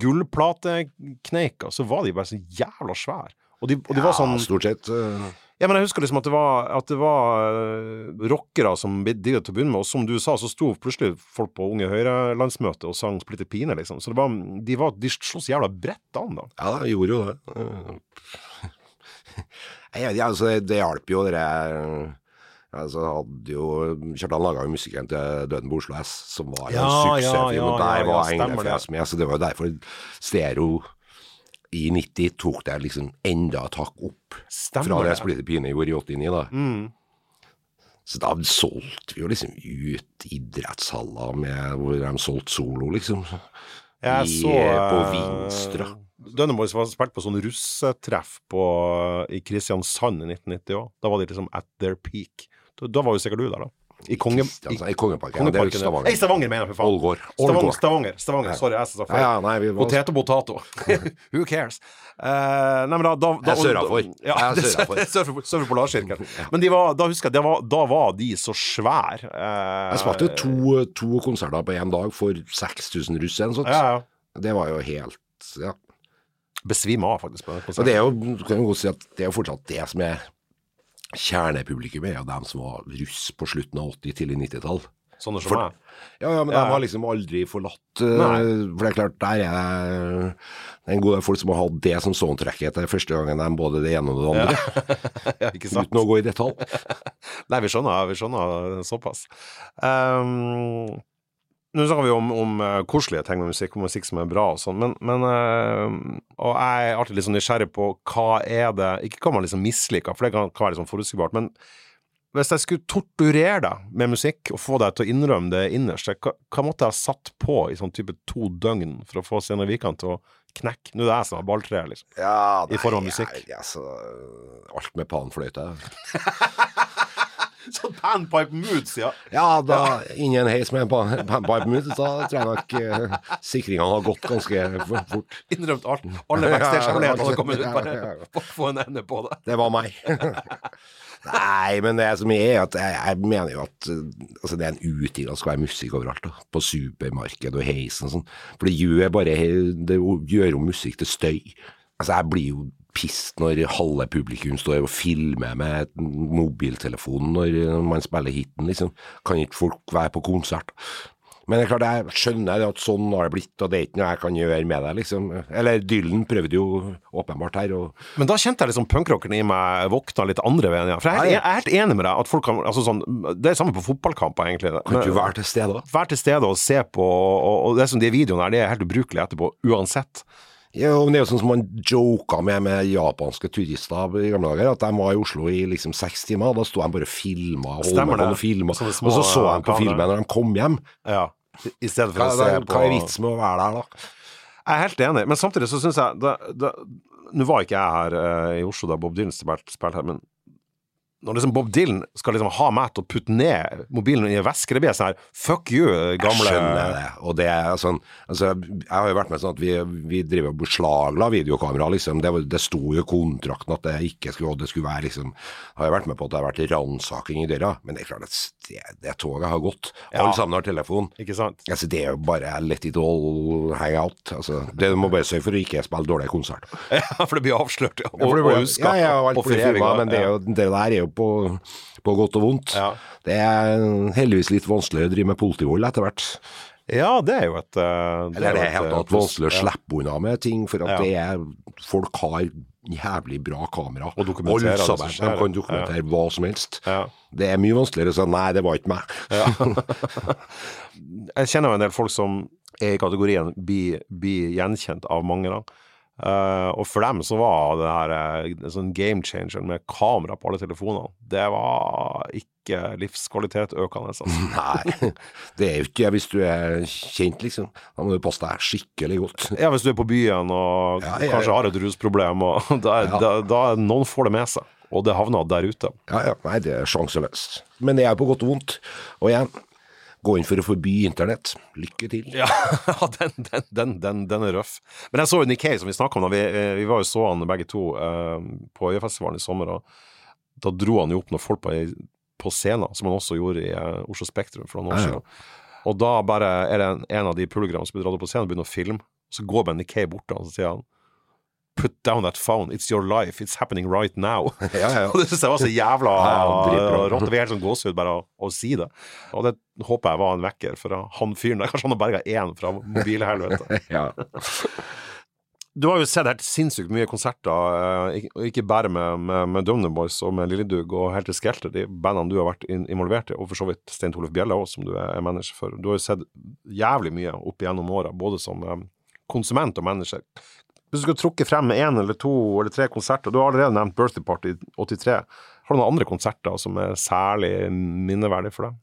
gullplatekneika, så var de bare så jævla svære. Og de, og de var sånn stort sett. Uh... Ja, men jeg husker liksom at det var, at det var uh, rockere som digga til å begynne med, og som du sa, så sto plutselig folk på Unge Høyre-landsmøte og sang Splitter Pine, liksom. Så det var, de, var, de sloss jævla bredt an, da. Ja, de gjorde jo det. Uh... Jeg altså, det hjalp jo det der Altså, jo, Kjartan laga jo musikken til 'Døden på Oslo S', som var Ja, en suksessfilm. ja, ja, der ja, var stemmer Englefjes det. med, så det var jo derfor Stereo i 90 tok det liksom enda et hakk opp Stemmer fra det det. Splitter Pine gjorde i 89. da. Mm. Så da solgte vi jo liksom ut idrettshaller med, hvor de solgte solo, liksom. Jeg I- så på eh, Vinstra. Dønneboys var spilt på sånn russetreff på, i Kristiansand i 1990 òg. Da var de liksom at their peak. Da, da var jo sikkert du der, da. I, Konge, i Kristiansand, I Kongeparken. ja, det er jo Stavanger. Nei, Stavanger, mener jeg, for faen. Ålgård. Stavanger, Ålgård. Stavanger. Stavanger. Sorry, jeg sa Ja, ja, nei, vi var Potet og potato. Who cares? Uh, nei, men da, da, da Jeg søra for. Ja, er sør for, Polarsirkelen. Men var, da husker jeg, var, da var de så svære. Uh, Jeg spilte to, to konserter på én dag for 6000 russ eller noe sånt. Ja, ja. Det var jo helt Ja. Besvime av, faktisk. på Og konserten. det er jo, kan jo godt si at det er jo fortsatt det som er kjernepublikummet, er jo dem som var russ på slutten av 80-, tidlig 90-tall. Sånne som meg. Ja, ja, men Ja, de har liksom aldri forlatt uh, Nei. For det er klart, der er det en god del folk som har hatt det som soundtracket til første gangen de både det ene og det andre, ja, ikke sant? uten å gå i detalj. Nei, vi skjønner, vi skjønner såpass. Um, nå snakker vi om, om eh, koselige ting med musikk, og musikk som er bra og sånn, men, men eh, Og jeg er alltid litt sånn nysgjerrig på hva er det Ikke hva man liksom misliker, for det kan, kan være litt sånn forutsigbart, men hvis jeg skulle torturere deg med musikk og få deg til å innrømme det innerste, hva, hva måtte jeg ha satt på i sånn type to døgn for å få Steinar Wikan til å knekke? Nå er det jeg som har balltreet, liksom. Ja, I form av musikk. Ja, så, alt med panfløyte. Sånn panpipe moods, ja. Ja, da inn en heis med panpipe mood, da tror jeg nok eh, sikringene har gått ganske fort. Innrømt alt. Alle backstage-kollegene hadde kommet ut. Bare få- en ende på det. Det var meg. Nei, men det som er at jeg, jeg mener jo at uh, altså det er en uting at det skal være musikk overalt. da På supermarked og heisen og sånn. For det gjør bare Det gjør jo musikk til støy. Altså Jeg blir jo pissed når halve publikum står og filmer med mobiltelefonen når man spiller hiten, liksom. Kan ikke folk være på konsert? Men det er klart, jeg skjønner at sånn har det blitt, og det er ikke noe jeg kan gjøre med det, liksom. Eller Dylan prøvde jo åpenbart her, og Men da kjente jeg liksom punkrockeren i meg våkna litt andre veien. Ja. For jeg er, helt- jeg er helt enig med deg at folk kan altså sånn, Det er samme på fotballkamper, egentlig. kan ikke du være til stede. Være til stede og se på, og, og det som de videoene her, det er helt ubrukelig etterpå, uansett. Ja, men det er jo sånn som man joka med med japanske turister i gamle dager, at de var i Oslo i liksom seks timer, og da sto de bare og filma og og filma, små og så så de på filmen når de kom hjem. Ja. I stedet for Hva, å se på hva er vitsen med å være der, da? Jeg er helt enig, men samtidig så syns jeg Nå var ikke jeg her uh, i Oslo da Bob Dylan spilte her, men når liksom Bob Dylan skal liksom ha meg til å putte ned mobilen i en veske, det blir sånn her Fuck you, gamle Jeg skjønner det. Og det er sånn altså, Jeg har jo vært med sånn at vi, vi driver og beslagla videokamera, liksom. Det, var- det sto jo i kontrakten at det ikke skulle, det skulle være liksom Har jeg vært med på at det har vært ransaking i døra, men det er klart at det, det toget har gått. Ja. Alle sammen har telefon. Ikke sant? Altså, det er jo bare let it all hang out. Altså, det du må bare sørge for å ikke spille dårlige konserter. Ja, for det blir avslørt og, Ja, det og blir- huska. ja, ja, alt og blir filma, men det, er jo, det der er jo på, på godt og vondt. Ja. Det er heldigvis litt vanskeligere å drive med politivold etter hvert. Ja, det er jo et eh, Eller det er helt eh, vanskelig å slippe unna med ting, for at det er folk har jævlig bra kamera. Og dokumenterer Alle sammen. De kan dokumentere hva som helst. Ja. Det er mye vanskeligere å si nei, det var ikke meg. Jeg kjenner jo en del folk som er i kategorien blir bli gjenkjent av mange. da. Uh, og for dem så var det her eh, en sånn game changer med kamera på alle telefonene. Det var ikke livskvalitet økende. Altså. Nei, det er jo ikke det hvis du er kjent, liksom. Da må du passe deg skikkelig godt. Ja, hvis du er på byen og Ja, ja. kanskje har et rusproblem, og da, Ja. da, da noen får det med seg. Og det havner der ute. Ja, ja, nei, det er sjanseløst. Men det er på godt og vondt. Og igjen, gå inn for å forby internett. Lykke til. Ja, den, den, den, den, den er røff. Men jeg så jo Nikkei, som vi snakka om. da. Vi, eh, vi var jo så han begge to eh, på Øyafestivalen i sommer. og Da dro han jo opp noen folk på, på scenen, som han også gjorde i eh, Oslo Spektrum for noen år siden. Og da bare er det en, en av de programmene som blir dratt opp på scenen, og begynner å filme. Så går Benny Kay bort til han, og så sier han Put down that phone. It's your life. It's happening right now. Ja, ja. Og det synes jeg var så jævla rått. Det blir helt sånn gåsehud bare å, å si det. Og det håper jeg var en vekker for han fyren der. Kanskje han har berga én fra mobilhelvete. ja. Du har jo sett helt sinnssykt mye konserter, eh, ikke, bare med, med, med Dumner Boys og med Lilledug og helt til Skelter, de bandene du har vært involvert i, og for så vidt Stein Torleif Bjelle òg, som du er manager for. Du har jo sett jævlig mye opp igjennom åra, både som um, konsument og manager. Hvis du skal trukke frem én eller to eller tre konserter, du har allerede nevnt Birthday Party 83. Har du noen andre konserter som er særlig minneverdige for deg?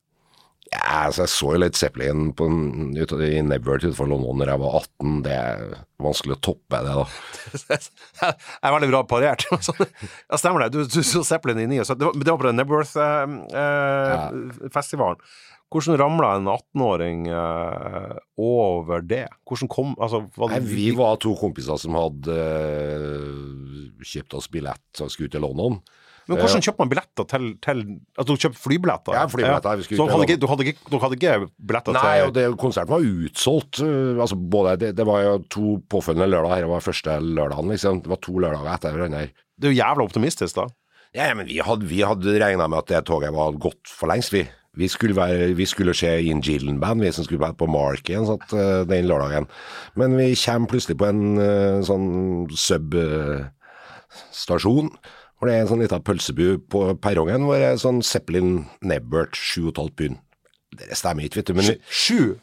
Ja, altså Jeg så jo litt Zeppelin på, ut, i Nebworth utenfor London da jeg var 18. Det er vanskelig å toppe det, da. jeg er veldig bra parert. ja, stemmer det. Du, du så Zeppelin i 79. Det var, det var på den Nebworth-festivalen. Eh, eh, Hvordan ramla en 18-åring eh, over det? Hvordan kom altså, Nei, Vi var to kompiser som hadde uh, kjøpt oss billett og skulle ut til London. Men hvordan kjøper man billetter til, til At du kjøper flybilletter? Ja, flybilletter. Så hadde ikke, du, hadde ikke, du hadde ikke billetter Nei, til Nei, det, konserten var utsolgt. Altså, både, det, det, var jo to påfølgende lørdager. Dette var første lørdagen, liksom. Det var to lørdager etter hverandre. Det er jo jævla optimistisk, da. Ja, men vi hadde, vi hadde regna med at det toget var gått for lengst, vi. Vi skulle, være, vi skulle se In Gillen-band, vi som skulle være på Mark igjen sånn, den lørdagen. Men vi kommer plutselig på en uh, sånn sub-stasjon. Uh, hvor det er en sånn liten pølsebu på perrongen hvor det er sånn Zeppelin Nebbert 7,5 pund. Det stemmer ikke, vet du. Men Sju?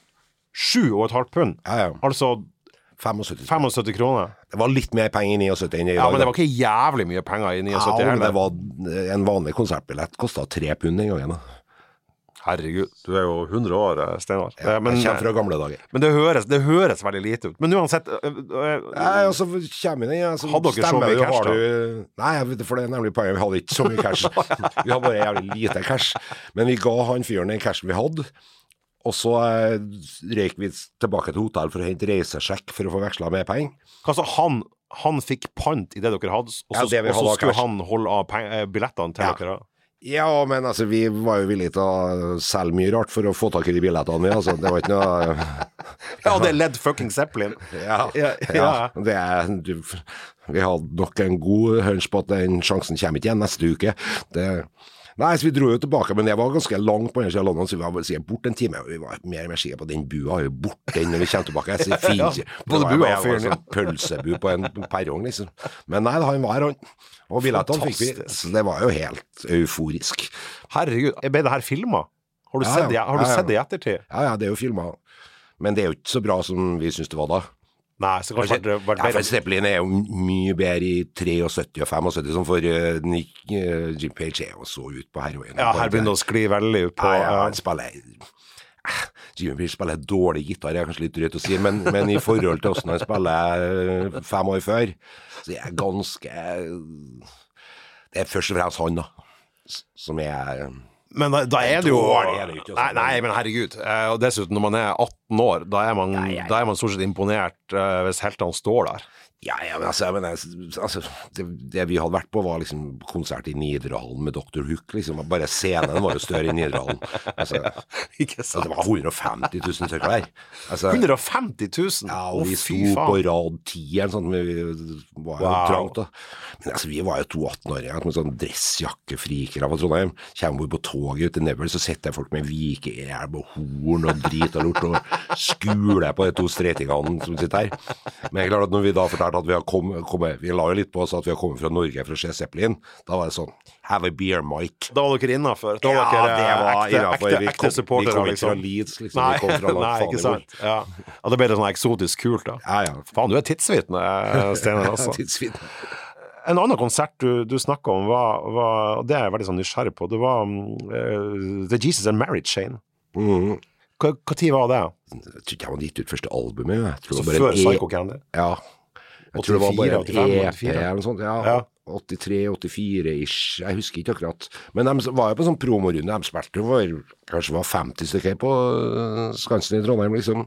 Sju og et halvt pund? Ja, ja. Altså 75. 75 kroner? Det var litt mer penger i 79 enn i dag. Ja, men det var ikke jævlig mye penger i 79 ja, heller. Det var en vanlig konsertbillett kosta tre pund den gangen. da. Herregud, du er jo 100 år, eh, Steinar. Ja, jeg kommer fra gamle dager. Men det høres, det høres veldig lite ut. Men uansett øh, øh, Nei, altså, kommer inn, altså, Hadde dere så mye cash, da? Nei, for det er nemlig poenget. Vi hadde ikke så mye cash. vi hadde bare jævlig lite cash. Men vi ga han fyren den cashen vi hadde. Og så eh, røyk vi tilbake til hotell for å hente reisesjekk for å få veksla med penger. Altså, han, han fikk pant i det dere hadde, og så, ja, og så skulle han holde av billettene til ja. dere? Ja, men altså, vi var jo villige til å selge mye rart for å få tak i de billettene. Altså, det var ikke noe Ja, det er Led fucking Zeppelin. Ja. ja, ja. Det er, du, vi hadde nok en god hunch på at den sjansen kommer ikke igjen neste uke. Det, nei, så Vi dro jo tilbake, men det var ganske langt på den siden av London, så vi var sikkert borte en time. Vi var mer og mer sikre på den bua er jo borte når vi kommer tilbake. Jeg fint, ja, både bua og fyren. Sånn pølsebu på en perrong, liksom. Men nei, han var han. Og billettene fikk vi. Så det var jo helt euforisk. Herregud, ble det her filma? Har du, ja, sett, det, har du sett det i ettertid? Ja, ja, det er jo filma. Men det er jo ikke så bra som vi syns det var da. Nei, så kanskje det vært bedre. Ja, for Zeppelin er jo mye bedre i 73 og 75, som for uh, Nick uh, Jim Page er jo så ut på heroin. Ja, her begynner det å skli veldig ut på Ja, ja, han spiller Jimmy Page spiller dårlig gitar, det er kanskje litt drøyt å si, men, men, i forhold til åssen han spiller fem år før, så er jeg ganske Det er først og fremst han, da, som er men da, da er det jo nei, nei, men herregud. Eh, og dessuten, når man er 18 år, da er man, da er man stort sett imponert uh, hvis heltene står der. Ja, ja, men altså, men altså det, det, vi hadde vært på, var liksom konsert i Nidarhallen med Dr. Hook. Liksom. Bare scenen var jo større i Nidarhallen. Altså, ja, altså, det var 150 000 stykker der. Altså, 150 000? Ja, og vi sto på rad 10 eller sånn. Vi var jo wow. trangt, da. Men altså, vi var jo to 18-åringer med sånn dressjakkefrikere fra Trondheim. Kommer bort på toget ut til Neville, så sitter folk med vikeelv og horn og drit og lort og skuler på de to streitingene som sitter her. Men jeg klart at når vi da fortalte at vi har kommet, kommet, Vi la jo litt på oss at vi har kommet fra Norge for å se Zeppelin. Da var det sånn Have a beer, Mike. Da var dere innafor? Ja, dere, det var innafor. Vi, kom, vi kom ikke fra liksom. Leeds, liksom. Nei, vi kom fra nei, ikke sant. Ja. ja, det ble sånn eksotisk kult, da. Ja, ja. Faen, du er tidsvitne, Steinar, altså. tidsvitne. En annen konsert du, du snakka om, var, var, det er jeg veldig sånn nysgjerrig på, det var uh, The Jesus and Marriage Chain. Mm. Tid var det? Jeg tror ikke jeg hadde gitt ut første albumet. Jeg tror Så før Psycho Candy? Ja. Jeg 84, tror det var bare 85, EP eller noe sånt. Ja. ja. 83-84-ish, jeg husker ikke akkurat. Men de var jo på sånn promorunde. De spilte jo kanskje var 50 stykker på uh, Skansen i Trondheim, liksom.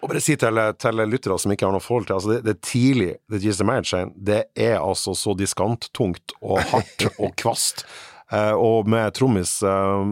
Og bare si til, til lyttere som ikke har noe forhold til altså det, det tidlig The Jesus Marriage det er altså så diskanttungt og hardt og kvast. Uh, og med trommis uh,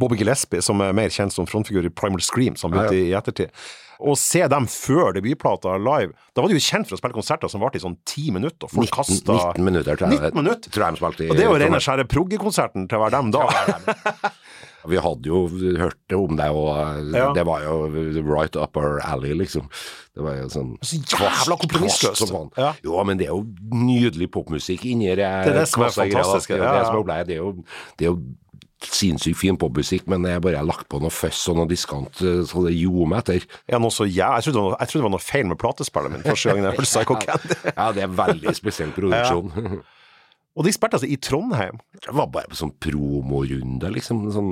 Bobby Gillespie, som er mer kjent som frontfigur i Primal Scream, som begynte ja, ja. i ettertid å se dem før debutplata live Da var de jo kjent for å spille konserter som varte i sånn ti minutter. Og Folk 19, kasta 19 minutter, tror jeg. 19 minutter. Tror jeg de spilte i, og det er jo rene skjære proggekonserten til å være dem da. Vi hadde jo hørt om det, og Ja. det var jo right up our alley, liksom. Det var jo sånn Så jævla kompromissløst. Ja. Jo, men det er jo nydelig popmusikk inni det. er det som er fantastisk, Det ja, det som er fantastisk. Det er jo, det er jo sinnssykt fin popmusikk, men jeg bare lagt på noe føss og noe diskant, eh, så det gjorde meg etter. Ja, noe så jæ... jeg, trodde var, jeg trodde det var noe feil med platespilleren min første gang jeg hørte Psycho Candy. Ja, det er veldig spesiell produksjon. Og de spilte altså i Trondheim. Det var bare på sånn promorunde, liksom. Sånn,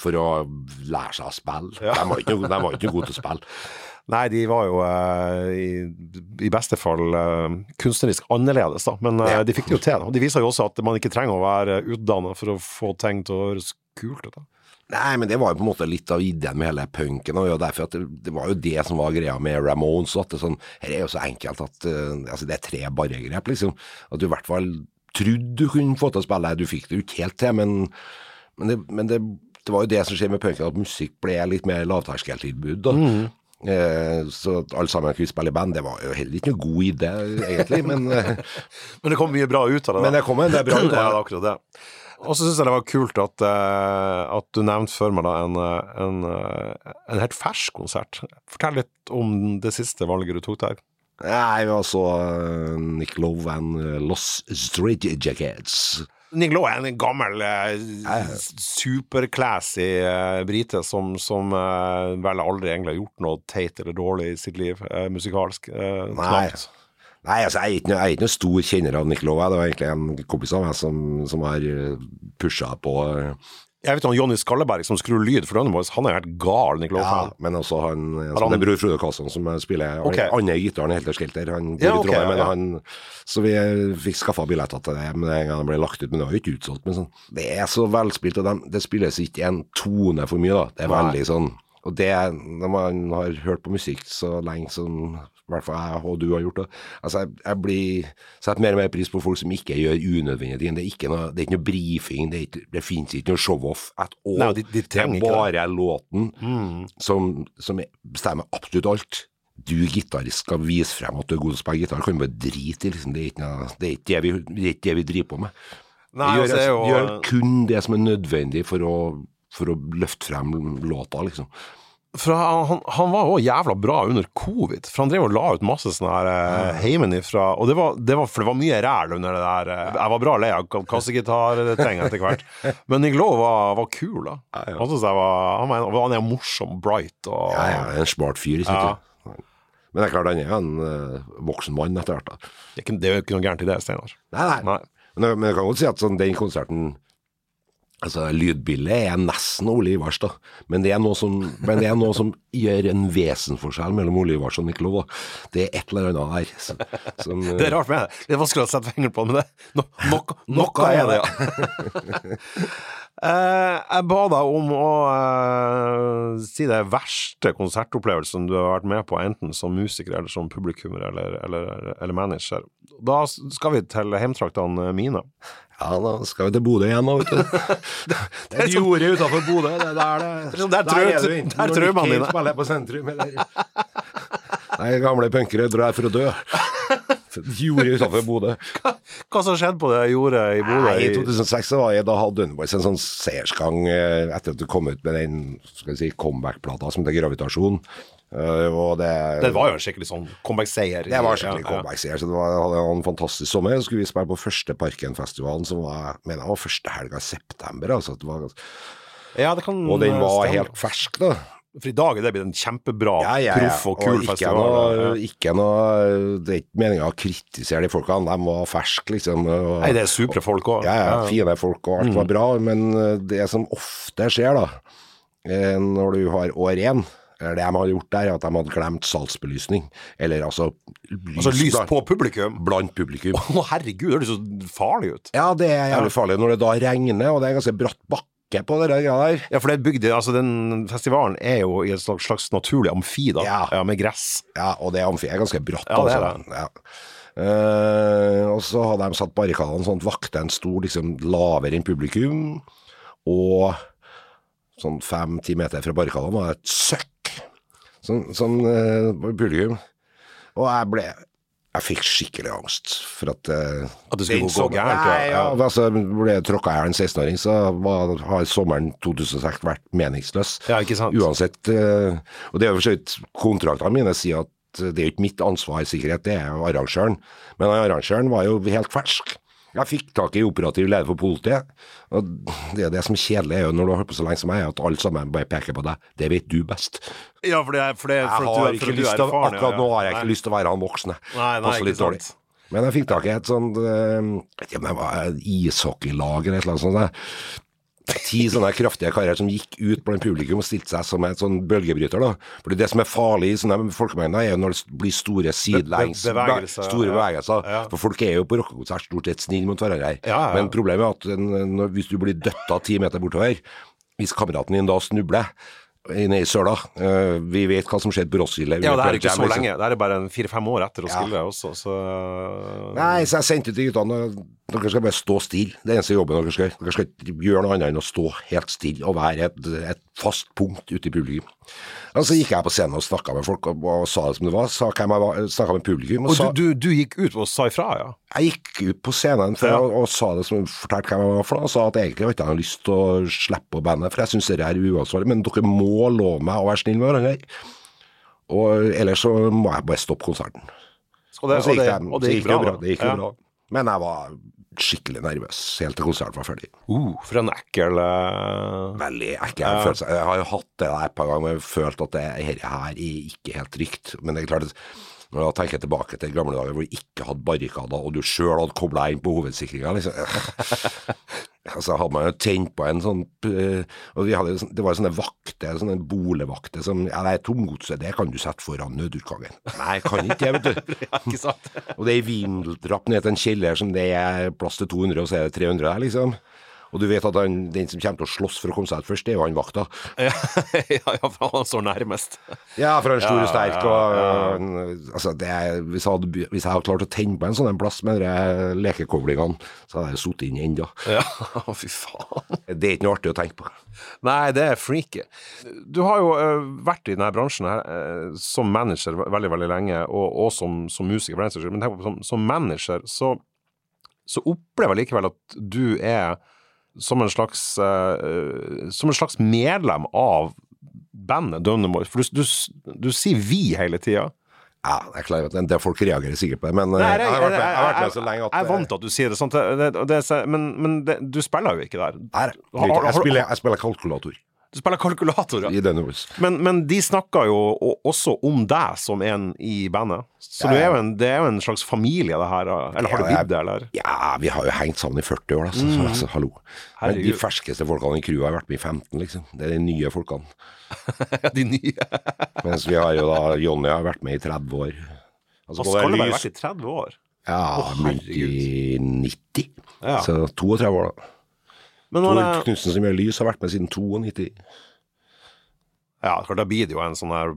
for å lære seg å spille. Ja. De var ikke noe- de var ikke noe gode til å spille. Nei, de var jo eh, i, i beste fall eh, kunstnerisk annerledes, da. Men eh, de fikk det jo til. Og de viser jo også at man ikke trenger å være utdanna for å få ting til å høres kult ut. Nei, men det var jo på en måte litt av ideen med hele punken. Og jo derfor at det, det var jo det som var greia med Ramones. At det, sånn, her er jo så enkelt at uh, altså det er tre barregrep, liksom. At du i hvert fall trodde du kunne få til å spille. Du fikk det jo ikke helt til, men, men, det, men det, det var jo det som skjer med punken, at musikk ble litt mer lavterskeltilbud. da. Eh, så at alle sammen kunne spille i band, det var jo heller ikke noe god idé, egentlig. Men, eh, Men det kom mye bra ut av det. men det kom en del bra ut det av det. akkurat det. Og så syns jeg det var kult at, eh, at du nevnte for meg da en, en, en helt fersk konsert. Fortell litt om det siste valget du tok der. Nei, vi så uh, Nick Love and Lost Los Street Jackets. Nick er en gammel, eh, superclassy eh, brite som, som eh, vel aldri egentlig har gjort noe teit eller dårlig i sitt liv, musikalsk. Nei. Nei, altså, jeg er ikke, jeg er ikke noen stor kjenner av Nick. Det var egentlig en kompis av meg som, som har pusha på. Jeg vet om Jonny Skalleberg som skrur lyd for Dønnemoys, han er helt gal, Nick Ja, men også han, Har han- det er bror Frode Karlsson som spiller Ok. okay. andre gitaren i Helter Skelter. Han bor Ja, i ok, Trondheim, ja, ja. men han Så vi eh, fikk skaffa billetter til det med en gang det ble lagt ut, men det var jo ikke utsolgt. Men sånn, det er så velspilt, og dem- det spilles ikke en tone for mye, da. Det er Nei. veldig sånn Og det, når man har hørt på musikk så lenge som i hvert fall jeg og du har gjort det Altså, jeg, jeg blir setter mer og mer pris på folk som ikke gjør unødvendige ting. Det er ikke noe, det er ikke noe brifing, det, er ikke, det finnes ikke noe show-off at all. Nei, de- de det er bare det. låten som, som bestemmer absolutt alt. Du gitarist skal vise frem at du er god til å spille gitar, kan du bare drite i. Liksom. Det, er ikke noe, det, er ikke det, vi, det er ikke det vi driver på med. Nei, gjør, altså, jo- gjør kun det som er nødvendig for å, for å løfte frem låta, liksom. For han, han- var jo jævla bra under covid, for han drev og la ut masse sånne her eh, heimenifra, og det var, det var, for det var mye ræl under det der. eh, Jeg var bra lei av kassegitarting etter hvert, men Nick Lowe var, var kul, da. Ja, ja. Han synes jeg var, han, var, han er morsom, bright og Ja, ja, en smart fyr, ikke Ja. sant? Men det er klart, han er en eh, voksen mann etter hvert. da. Det er ikke- det er jo ikke noe gærent i det, Steinar. Nei, nei. Nei. Men, jeg- men jeg kan godt si at sånn, den konserten Altså, Lydbildet er nesten Ole Ivars, da. Men det er noe som, men det er noe som gjør en vesenforskjell mellom Ole Ivars og da. Det er et eller annet her. Som, som, Det er rart med det. Det er vanskelig å sette fingeren på, men det, no, noe, noe er det, ja. Eh, jeg ba deg om å eh, si det verste konsertopplevelsen du har vært med på, enten som musiker eller som publikummer eller, eller, eller manager. Da skal vi til heimtraktene mine. Ja, da skal vi til Bodø igjen nå, vet du. Det er jordet utafor Bodø. Det er der det der, sånn der er du inne. der trør Nick dine. spiller på sentrum, eller Nei, gamle punkere drar for å dø. Jordet utenfor Bodø. Hva som skjedde på det jordet i Bodø? I i- 2006 så var jeg, da hadde Dunboys en sånn seiersgang eh, etter at du kom ut med den skal si, comeback-plata som heter Gravitasjon. Og det, Det var jo en skikkelig sånn comeback-seier. det var skikkelig Ja, ja. comeback-seier. Så det var, hadde en fantastisk sommer. Så skulle vi spille på første Parken-festivalen, som var, mener, det var første helga i september. Altså, det var, Ja, det kan og den var stemme. helt fersk, da. For i dag er det blitt en kjempebra, Ja, ja, ja. proff og kul ikke festival. Noe, ikke noe Det er ikke meninga å kritisere de folkene, de var ferske, liksom. Og, Nei, det er supre folk òg. Ja, ja, fine folk og alt var Mm. bra, men eh, det som ofte skjer da, eh, når du har år én, eller det de har gjort der, er at de hadde glemt salgsbelysning. Eller altså lys, Altså lys på publikum. blant publikum. Å, herregud, det høres så farlig ut. Ja, det er jævlig farlig når det da regner, og det er en ganske bratt bakke på det der greia der. Ja, for det bygde, Altså, den festivalen er jo i et slags, slags naturlig amfi, da. Ja. med gress. Ja, og det amfiet er ganske bratt. Ja, det er altså. Ja. Uh, og så hadde de satt barrikadene sånn at vaktene sto liksom lavere enn publikum, og sånn fem-ti meter fra barrikadene var det et søkk. Sånn, sånn uh, publikum. Og jeg ble Jeg fikk skikkelig angst for at uh, At det skulle gå gærent, ja. ja. altså, ble jeg tråkka jeg en 16-åring, så var, har sommeren 2006 vært meningsløs. Ja, ikke sant? Uansett. Uh, og det er jo for så vidt kontraktene mine sier at det er jo ikke mitt ansvar sikkerhet, det er jo arrangøren. Men arrangøren var jo helt fersk. Jeg fikk tak i operativ leder for politiet. Og det, er det som er kjedelig, er jo når du har holdt på så lenge som jeg, at alle sammen bare peker på deg. Det vet du best. Ja, for det er, for det, Jeg for at har du, ikke lyst til erfaren, Akkurat nå har jeg ikke Nei. lyst til å være han voksne. Nei, nei, Passer litt dårlig. Men jeg fikk tak i et sånt øh, ishockeylag eller et eller annet sånt. Ti sånne kraftige karer som gikk ut blant publikum og stilte seg som en sånn bølgebryter. da. Fordi Det som er farlig i sånne folkemengder, er jo når det blir store sidelengs Be- bevegelser, store bevegelser. Ja. For folk er jo på rockekonsert stort sett snille mot hverandre. Ja. Men problemet er at en- når, hvis du blir døtta ti meter bortover, hvis kameraten din da snubler ned i søla eh, Vi vet hva som skjedde på Roskilde. Ja, det er under ikke så lenge. Det er bare en fire-fem år etter å Ja. også, så Nei, så jeg sendte til guttene Dere skal bare stå stille. Det er eneste jobben dere skal gjøre. Dere skal ikke gjøre noe annet enn å stå helt stille og være et, et fast punkt ute i publikum. Og så gikk jeg på scenen og snakka med folk og, og sa det som det var. Sa hvem jeg var, snakka med publikum. Og, Og sa, du, du, du gikk ut og sa ifra, ja? jeg gikk ut på scenen for, Ja. og, og sa det som fortalte hvem jeg var for noe, og sa at egentlig har ikke jeg lyst til å slippe bandet, for jeg syns det er uansvarlig, men dere må love meg å være snill med hverandre. Og ellers så må jeg bare stoppe konserten. Og det, Og så gikk det, det, og det gikk jo bra? bra. Det gikk jo ja. bra. Men jeg var skikkelig nervøs helt til konserten var ferdig. Uh, for en ekkel uh... Veldig ekkel følelse. Jeg har jo hatt det der et par ganger og følt at det her, her er ikke helt trygt. Men det er klart at når jeg tenker tilbake til gamle dager hvor du ikke hadde barrikader, og du sjøl hadde kobla inn på hovedsikringa, liksom Altså hadde man jo tent på en sånn øh, Og vi hadde, sånn- det var sånne vakter, sånne boligvakter som Ja, nei, tomgodset, det kan du sette foran nødutgangen. Nei, kan ikke det, vet du. Ja, ikke sant? Og det er ei vindeltrapp ned til en kjeller som det er plass til 200, og så er det 300 der, liksom. Og du vet at han, den som kommer til å slåss for å komme seg ut først, det er jo han vakta. Ja, ja, ja, for han står nærmest. Ja, for han er stor og sterk, og altså, det er, hvis, jeg hadde, hvis jeg hadde klart å tenne på en sånn en plass med de lekekoblingene, så hadde jeg sittet inne ennå. Ja, fy faen. Det er ikke noe artig å tenke på. Nei, det er freaky. Du har jo uh, vært i denne bransjen her uh, som manager veldig, veldig lenge, og, og som, som musiker. Men tenk på, som, som manager så, så opplever jeg likevel at du er som en slags eh, Som en slags medlem av bandet Dønnemor. For du, du, du sier 'vi' hele tida. Ja, jeg er klar over at det folk reagerer sikkert på det, men Nei, jeg, har vært med, jeg har vært med så lenge at Jeg er vant til at du sier det sånn, det, det, det, men, men det, du spiller jo ikke der. Nei, jeg, jeg, spiller, jeg spiller kalkulator Du spiller kalkulator, ja. i denne hus. Men, men de snakker jo også om deg som en i bandet. Så Ja, du er en, det er jo en slags familie, det her. Eller har det Ja, jeg- blitt det, eller? Ja, vi har jo hengt sammen i 40 år, altså. så, så, altså, hallo. Men de Mm. Ferskeste folkene i crewet har vært med i 15, liksom. Det er de nye folkene. de nye. Mens vi har jo da Jonny har vært med i 30 år. Altså, Og skal det være vært i 30 år? Ja, oh, i 90. Ja. Så 32 år, da. Men Tor det, Knutsen som gjør lys, har vært med siden 92. ja, klart, da blir det jo en sånn her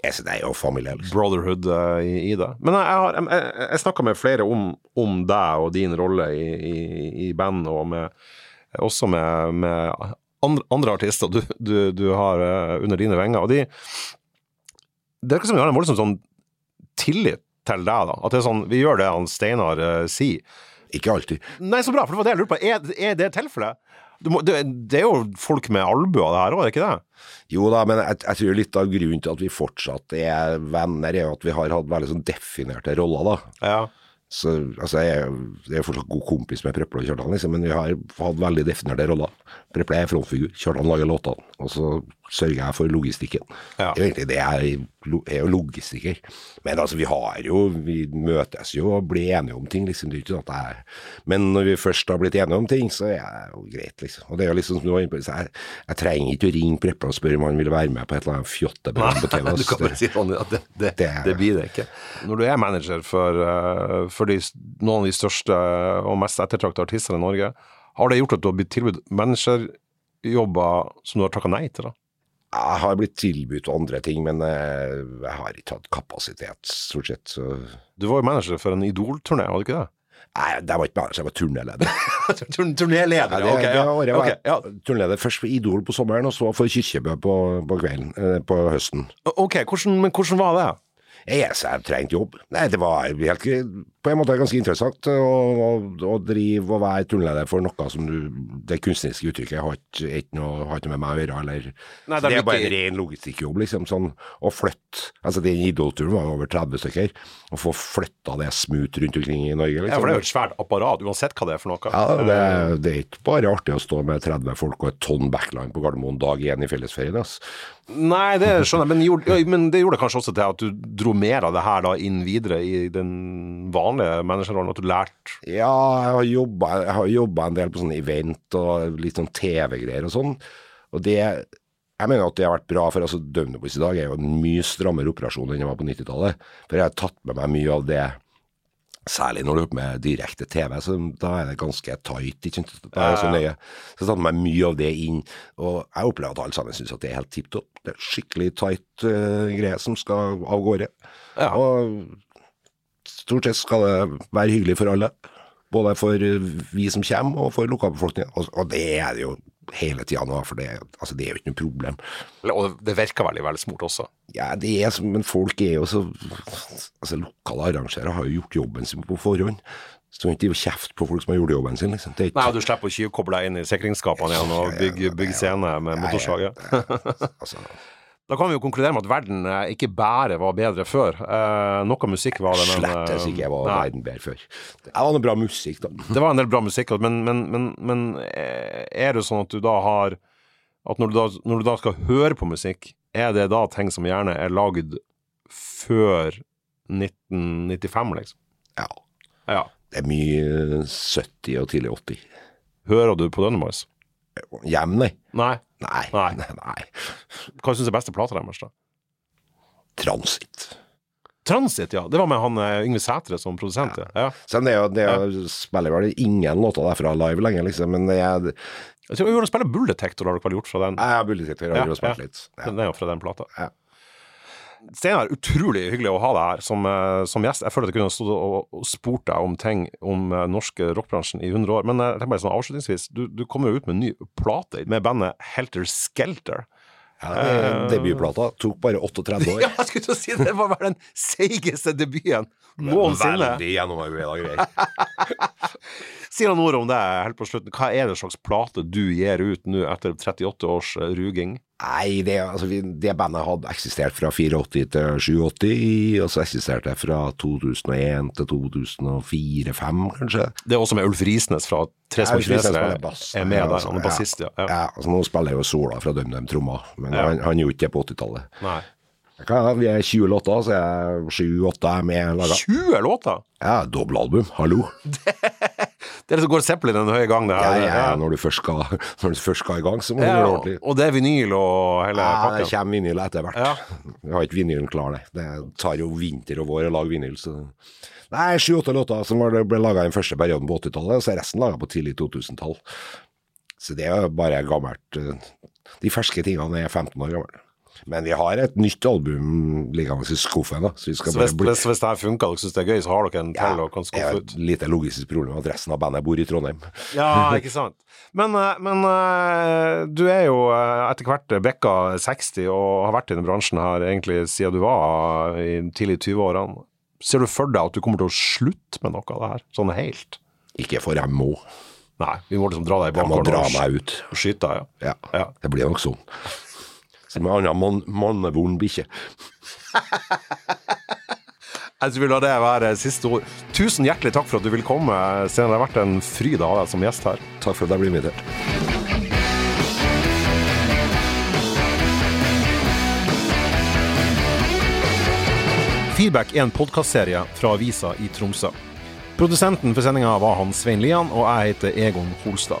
synes det er jo familie, liksom. brotherhood uh, i, i det. Men jeg, jeg, har- jeg, jeg, snakka med flere om, om deg og din rolle i, i, i bandet, og med, også med, med andre, andre artister du, du, du har uh, under dine vinger. Og de Det virker som de har en voldsom sånn tillit til deg, da. At det er sånn Vi gjør det han Steinar uh, sier. Ikke alltid. Nei, så bra, for det var det jeg lurte på. Er, er det tilfellet? Du må, det, det er jo folk med albuer, det her òg, er det ikke det? Jo da, men jeg, jeg tror litt av grunnen til at vi fortsatt er venner, er jo at vi har hatt veldig sånn definerte roller, da. Ja. Så altså, jeg, jeg er fortsatt god kompis med Preple og Kjartan, liksom, men vi har hatt veldig definerte roller. Preple er frontfigur, Kjartan lager låtene, og så sørger jeg for logistikken. Ja. Det er jo egentlig det jeg er, jo logistiker. Men altså, vi har jo, vi møtes jo og blir enige om ting, liksom. Det er ikke sånn at men når vi først har blitt enige om ting, så er det jo greit, liksom. Og det er jo liksom som du var inne på, jeg, jeg trenger ikke å ringe Preple og spørre om han vil være med på et eller annet fjotteprogram på TV. Du kan bare si sånn at det, det, Det det, blir det ikke. Når du er manager for, eh, for de, noen av de største og mest ettertraktede artistene i Norge, har det gjort at du har blitt tilbudt managerjobber som du har takka nei til? da? Jeg har blitt tilbudt andre ting, men eh, jeg har ikke hatt kapasitet, stort sett. Så Du var jo manager for en Idol-turné, var du ikke det? Nei, det var ikke manager, jeg var turnéleder. Turnéleder, Ja, det, det året var Ok, ja. turnéleder først for Idol på sommeren, og så for Kirkebø på, på kvelden, eh, på høsten. Ok, hvordan, men hvordan var det? Jeg, så jeg trengte jobb. Nei, det var helt, på en måte er ganske interessant å, å, å drive og være turnleder for noe som du Det kunstneriske uttrykket har ikke, noe, har ikke med meg å gjøre. Eller, Nei, det det, er bare ikke- en ren logistikkjobb, liksom. Sånn, å flytte Altså, den idolturen var over 30 stykker. Å få flytta det smooth rundt omkring i Norge, liksom. Ja, for det er jo et svært apparat, uansett hva det er for noe. Ja, det, det er ikke bare artig å stå med 30 folk og et tonn backline på Gardermoen dag én i fellesferien. altså. Nei, det skjønner jeg, men, gjorde, men det gjorde kanskje også til at du dro mer av det her da inn videre i den vanlige managerrollen, at du lærte Ja, jeg har jobba, en del på sånne event og litt sånn TV-greier og sånn. Og det Jeg mener at det har vært bra, for altså Døvnebuss i dag er jo en mye strammere operasjon enn det var på 90-tallet. For jeg har tatt med meg mye av det Særlig når du er med direkte TV, så da er det ganske tight. ikke sant? Da er det så nøye. Så jeg med meg mye av det inn, og jeg opplever at alle sammen syns at det er helt tipp topp. Det er skikkelig tight uh, greie som skal av gårde. Ja. Og stort sett skal det være hyggelig for alle. Både for eh, vi som kommer, og for lokalbefolkningen. Og, det er det jo hele tida nå, for det, altså, det er jo ikke noe problem. Og det virker veldig veldig smurt også. Ja, det er som, men folk er jo så Altså, lokale arrangører har jo gjort jobben sin på forhånd. Så er ikke de kjefte på folk som har gjort jobben sin, liksom. Ikke, Nei, og du slipper å tjuvkoble deg inn i sikringsskapene igjen og bygge, bygge scene med motorsaget. altså, Da kan vi jo konkludere med at verden eh, ikke bare var bedre før. Eh, noe musikk var det, men eh, Slettes ikke var nei. verden bedre før. Det var noe bra musikk, da. Det var en del bra musikk, men, men, men, men eh, er det sånn at du da har At når du da, når du da skal høre på musikk, er det da ting som gjerne er lagd før 1995, liksom? Ja. Ja. Det er mye 70 og tidlig 80. Hører du på Dønnemois? Hjem, nei. Nei. Nei. Nei. nei. Hva syns du er beste plata deres, da? Transit. Transit, ja. Det var med han eh, Yngve Sætre som produsent. Ja. Ja. Så det er jo, det er jo spiller vel ingen låter derfra live lenger, liksom, men Jeg tror vi gjorde spille Bull Detector, har dere vel gjort fra den? Jeg har bulletektor Ja, du spilt ja. litt. Ja. Den er jo fra den plata. Ja. Steinar, utrolig hyggelig å ha deg her som, eh, som gjest. Jeg føler at jeg kunne stått og, spurt deg om ting om eh, norske rockbransjen i 100 år. Men eh, jeg tenker bare sånn avslutningsvis, du, du kommer jo ut med en ny plate med bandet Helter Skelter. Ja, det- Debutplata tok bare 38 år. Ja, jeg skulle til å si det var vel den seigeste debuten noensinne. Veldig gjennomarbeida greier. Si noen ord om det helt på slutten. Hva er det slags plate du gir ut nå etter 38 års eh, ruging? Nei, det, altså, det bandet hadde eksistert fra 84 til 87, og så eksisterte det fra 2001 til 2004-2005, kanskje. Det er også med Ulf Risnes fra Tre små kinesere er med der. altså, Han er bassist, ja. ja. Ja, altså Nå spiller jeg jo Sola fra DumDum trommer, men Ja. han, han gjorde ikke det på 80-tallet. Nei. Vi er 20 låter, så er 7-8 er med laga. 20 låter! Ja, dobbeltalbum, hallo. Det er det som går Zeppelin den høye gang, Ja, Ja, ja, når, du først skal, når du først skal i gang, så må du gjøre det ordentlig. og det er vinyl og hele Ja, det kommer vinyl etter hvert. Ja. Jeg har ikke vinylen klar, det. Det tar jo vinter og vår å lage vinyl, så Nei, sju-åtte låter som ble laga i den første perioden på 80-tallet, og så er resten laga på tidlig 2000-tall. Så det er jo bare gammelt. eh, De ferske tingene er 15 år gamle. Men vi har et nytt album liggende i skuffen, da, så vi skal Så hvis, bli hvis, hvis det her funker dere syns det er gøy, så har dere en til og kan det er skuffe ut. et lite logistisk problem at resten av bandet bor i Trondheim. Ja, ikke sant. Men, eh, men eh, du er jo eh, etter hvert bekka 60 og har vært i denne bransjen her egentlig siden du var i tidlig 20-årene. Ser du for deg at du kommer til å slutte med noe av det her, sånn helt? Ikke for jeg må. Nei, vi må liksom dra deg i bakgården dra og og skyte deg, ja. Ja, Ja. det blir nok sånn. Som en annen mann, mannevond bikkje. Jeg tror vi lar det være siste ord. Tusen hjertelig takk for at du vil komme, Steinar. Det har vært en fryd å ha deg som gjest her. Takk for at jeg ble invitert. Feedback er en podkastserie fra avisa i Tromsø. Produsenten for sendinga var han Svein Lian, og jeg heter Egon Holstad.